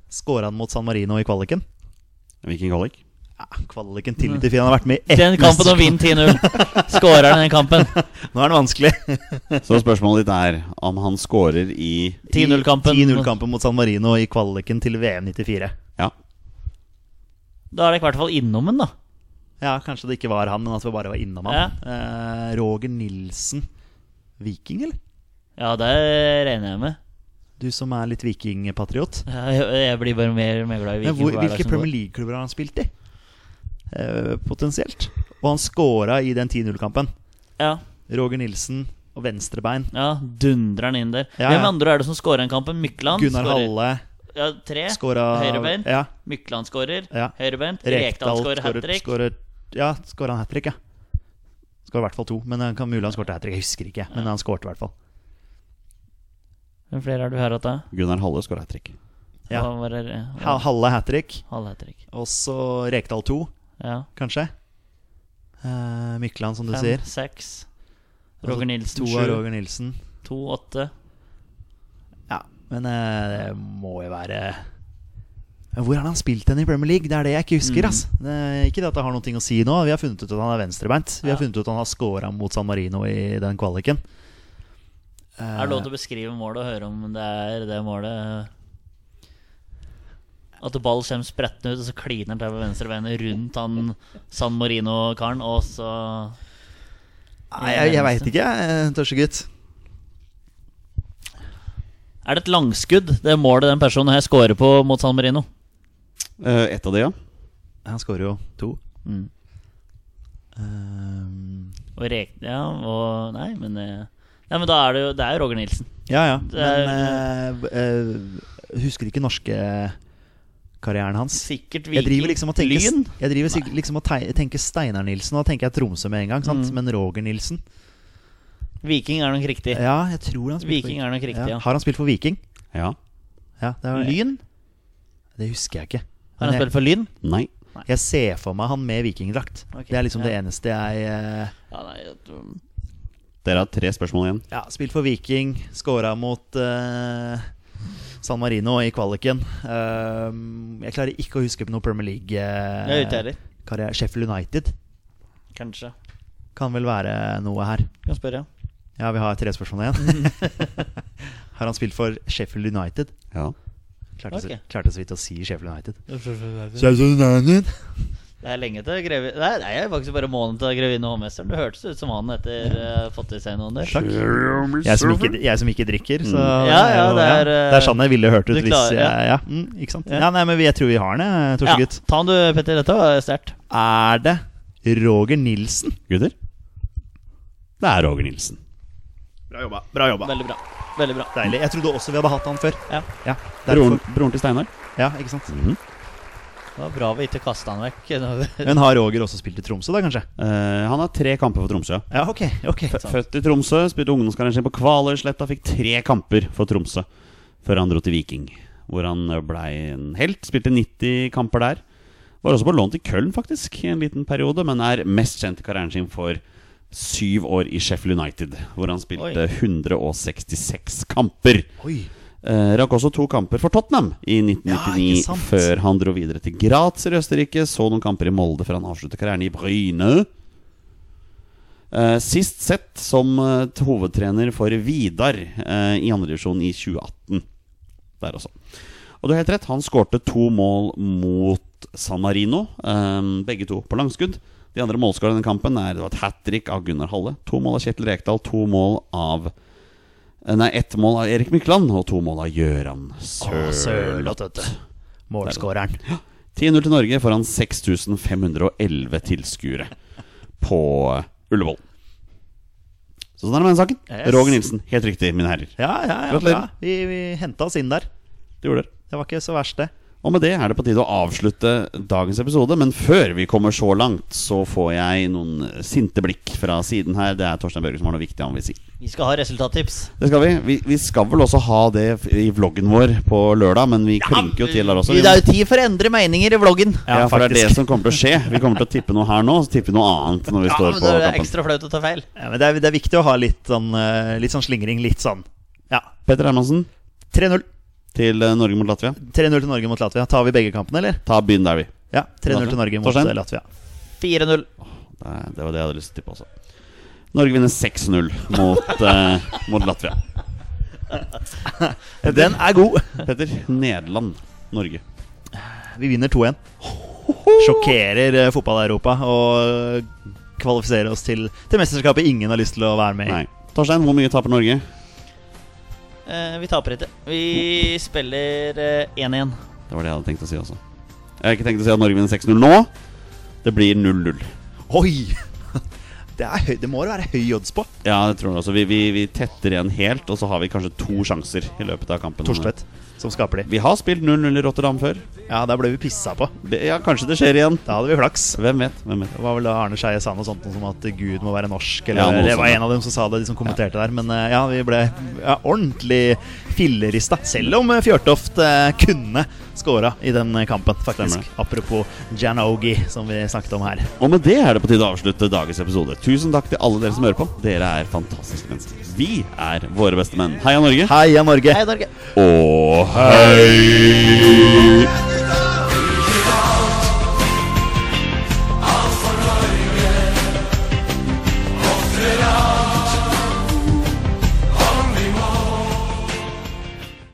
Skåra han mot San Marino i kvaliken? Hvilken kvalik? Ja, kvaliken til 94. Han har vært med i ett Den kampen og vinn 10-0. Skårer han den kampen? Nå er det vanskelig. Så spørsmålet ditt er om han skårer i 10-0-kampen. 10-0-kampen mot San Marino i kvaliken til VM 94. Ja. Da er det i hvert fall innom den, da. Ja, kanskje det ikke var han, men at vi bare var innom han. Eh, Roger Nilsen Viking, eller? Ja, det regner jeg med. Du som er litt vikingpatriot. Ja, Jeg, jeg blir bare mer og mer glad i Viking. hvor, hvilke. Premier League-klubber har han spilt i? Eh, potensielt. Og han scora i den 10-0-kampen. Ja, Roger Nilsen og venstrebein. ja, dundrer han inn der. Ja, Hvem andre er det som scorer den kampen? Mykland? Gunnar scorer- Halle Ja, tre. Høyrebeint. Ja. Mykland scorer. Ja. Høyrebeint. Rekdal scorer hat trick. Ja, scora han hat trick, ja. Skåra i hvert fall to. Men det kan mulig han skårte hat trick. Jeg husker ikke. Men han skårte i hvert fall. Hvem flere har du her igjen? Gunnar Halle skåra hat trick. Ja. Halle hat trick. Og så Rekdal to, Ja. kanskje. Eh, Mykland, som du Fem, sier. seks. Roger Nilsen, To av sju. Roger Nilsen. To, åtte. Ja, men eh, det må jo være Men Hvor har han spilt den i Premier League? Det er det jeg ikke husker. Mm. ass. Det ikke det at det har noe å si nå. Vi har funnet ut at han er venstrebeint. Vi har funnet ut at han har scora mot San Marino i den kvaliken. Er det lov til å beskrive målet og høre om det er det målet At ball kommer sprettende ut, og så kliner han til med venstrebeinet rundt han San Marino-karen, og så Nei, jeg, jeg veit ikke, eh, tørstegutt. Er det et langskudd, det målet den personen her scorer på mot San Marino? Uh, ett av de, ja. Han skårer jo to. Mm. Um, Og Rek... Ja, og Nei, men ja, men da er det jo Det er jo Roger Nilsen. ja, ja. Det er- uh, eh, eh, husker ikke norske karrieren hans. Sikkert Jeg driver liksom og tenker, Lyn. jeg driver sikkert liksom og tenker Steinar Nilsen, og da tenker jeg Tromsø med en gang. Sant? Mm. Men Roger Nilsen Viking er nok riktig. Ja, jeg tror han Viking er nok riktig, ja. Har han spilt for Viking? Ja. Ja, det, var, Lyn? det husker jeg ikke. Har han Men spilt for Lyn? Nei. jeg, jeg ser for meg han med vikingdrakt. Okay. Det er liksom det eneste jeg uh... Ja, nei, jeg Dere har tre spørsmål igjen. Ja, spilt for Viking. Scora mot eh, San Marino i kvaliken. Ehm, jeg klarer ikke å huske på noe Premier er League-karriere. heller. Sheffield United Kanskje. kan vel være noe her. Kan spørre. Ja, vi har tre spørsmål igjen. har han spilt for Sheffield United? Ja. Klarte, så, klarte så vidt å si Sheffield United. Sheffield United. Det er lenge til grevi... Nei, det er faktisk bare måneden til grevinne og hovmesteren. Det hørtes ut som han etter uh, fått i seg noen der. Takk. Jeg som ikke, jeg som ikke drikker, så Ja, ja, det er, det er sånn jeg ville hørt ut hvis jeg ja. ja. Mm, Ikke sant? Ja. Ja, nei, men jeg tror vi har den, jeg, Ja, ta den du, Petter. Dette var sterkt. Er det Roger Nilsen? Gutter? Det er Roger Nilsen. Bra jobba. Bra jobba. Veldig bra. Veldig bra. Deilig. Jeg trodde også vi hadde hatt han før. Ja. Ja, Broren, broren til Steinar. Ja, ikke sant? Mhm. Det var bra vi ikke kasta han vekk. Men har Roger også spilt i Tromsø, da, kanskje? Uh, han har tre kamper for Tromsø. Ja, ok. ok F Født i Tromsø, spilte ungdomskarrieren sin på Kvaløysletta, fikk tre kamper for Tromsø før han dro til Viking, hvor han blei en helt. Spilte 90 kamper der. Var også på lån til Köln, faktisk, i en liten periode, men er mest kjent i karrieren sin for syv år i Sheffield United, hvor han spilte Oi. 166 kamper. Oi. Eh, rakk også to kamper for Tottenham i 1999, ja, før han dro videre til Graz i Østerrike. Så noen kamper i Molde før han avsluttet karrieren i Bryne. Uh, sist sett som uh, hovedtrener for Vidar eh, i andredivisjon i 2018. Der også. Og du har helt rett, han skårte to mål mot San Marino. eh, begge to på langskudd. De andre målskårerne i denne kampen er det var et hat trick av Gunnar Halle. To mål av Kjetil Rekdal, to mål av eh, Nei, ett mål av Erik Mykland og to mål av Gøran Sørloth, Målskåreren. Ja. 10-0 til Norge foran 6511 tilskuere på Ullevål. Så sånn er det med den saken. Yes. Roger Nilsen, helt riktig, mine herrer. Ja, ja, ja. ja. Vi, vi henta oss inn der. Det gjorde dere. Det var ikke så verst, det. Og med det er det på tide å avslutte dagens episode. Men før vi kommer så langt, så får jeg noen sinte blikk fra siden her. Det er Torstein Børge som har noe viktig han vil si. Vi skal ha resultattips. Det skal vi. vi. Vi skal vel også ha det i vloggen vår på lørdag, men vi klinker jo til der også. Vi Det er jo tid for å endre meninger i vloggen. Ja, for det er det som kommer til å skje. Vi kommer til å tippe noe her nå, så tipper vi noe annet når vi Ja, står men på det er kampen. ekstra flaut å ta feil. Ja, men det, er, det er viktig å ha litt sånn, eh, litt sånn slingring. Litt sånn Ja. Petter Hermansen 3-0. Til eh, Norge mot Latvia. 3-0 til Norge mot Latvia. Tar vi begge kampene, eller? Ta byen der, vi. Ja. 3-0 til Norge mot Torstein? eh, Latvia. 4-0. Nei, det var det jeg hadde lyst til å tippe også. Norge vinner 6-0 mot, eh, mot Latvia. Den er god. Petter, Nederland. Norge. Vi vinner 2-1. Sjokkerer eh, fotball-Europa og kvalifiserer oss til, til mesterskapet ingen har lyst til å være med i. Nei. Torstein, hvor mye taper Norge? Eh, vi taper ikke. Vi spiller eh, 1-1. Det var det jeg hadde tenkt å si også. Jeg har ikke tenkt å si at Norge vinner 6-0 nå. Det blir 0-0. Oi! Det, er høy, det må det være høy odds på. Ja, det tror jeg også. Vi, vi, vi tetter igjen helt, og så har vi kanskje to sjanser i løpet av kampen. Torstvedt som skaper de. Vi har spilt 0-0 i Rotterdam før. Ja, der ble vi pissa på. Ja, kanskje det skjer igjen. Da hadde vi flaks. Hvem vet? hvem vet Det var vel da Arne Skeie sa noe sånt som at Gud må være norsk. Eller Ja, noe det var en av dem som sa det, de som kommenterte der. Men eh, ja, vi ble ja, ordentlig fillerista. Selv om eh, Fjørtoft eh, kunne skåra i den kampen, faktisk. Stemmer Apropos Janogi, som vi snakket om her. Og med det er det på tide å avslutte dagens episode. Tusen takk til alle dere som hører på. Dere er fantastiske mennesker. Vi er våre beste menn. Heia Norge. Heia Norge! Hei, Norge! Og Hey.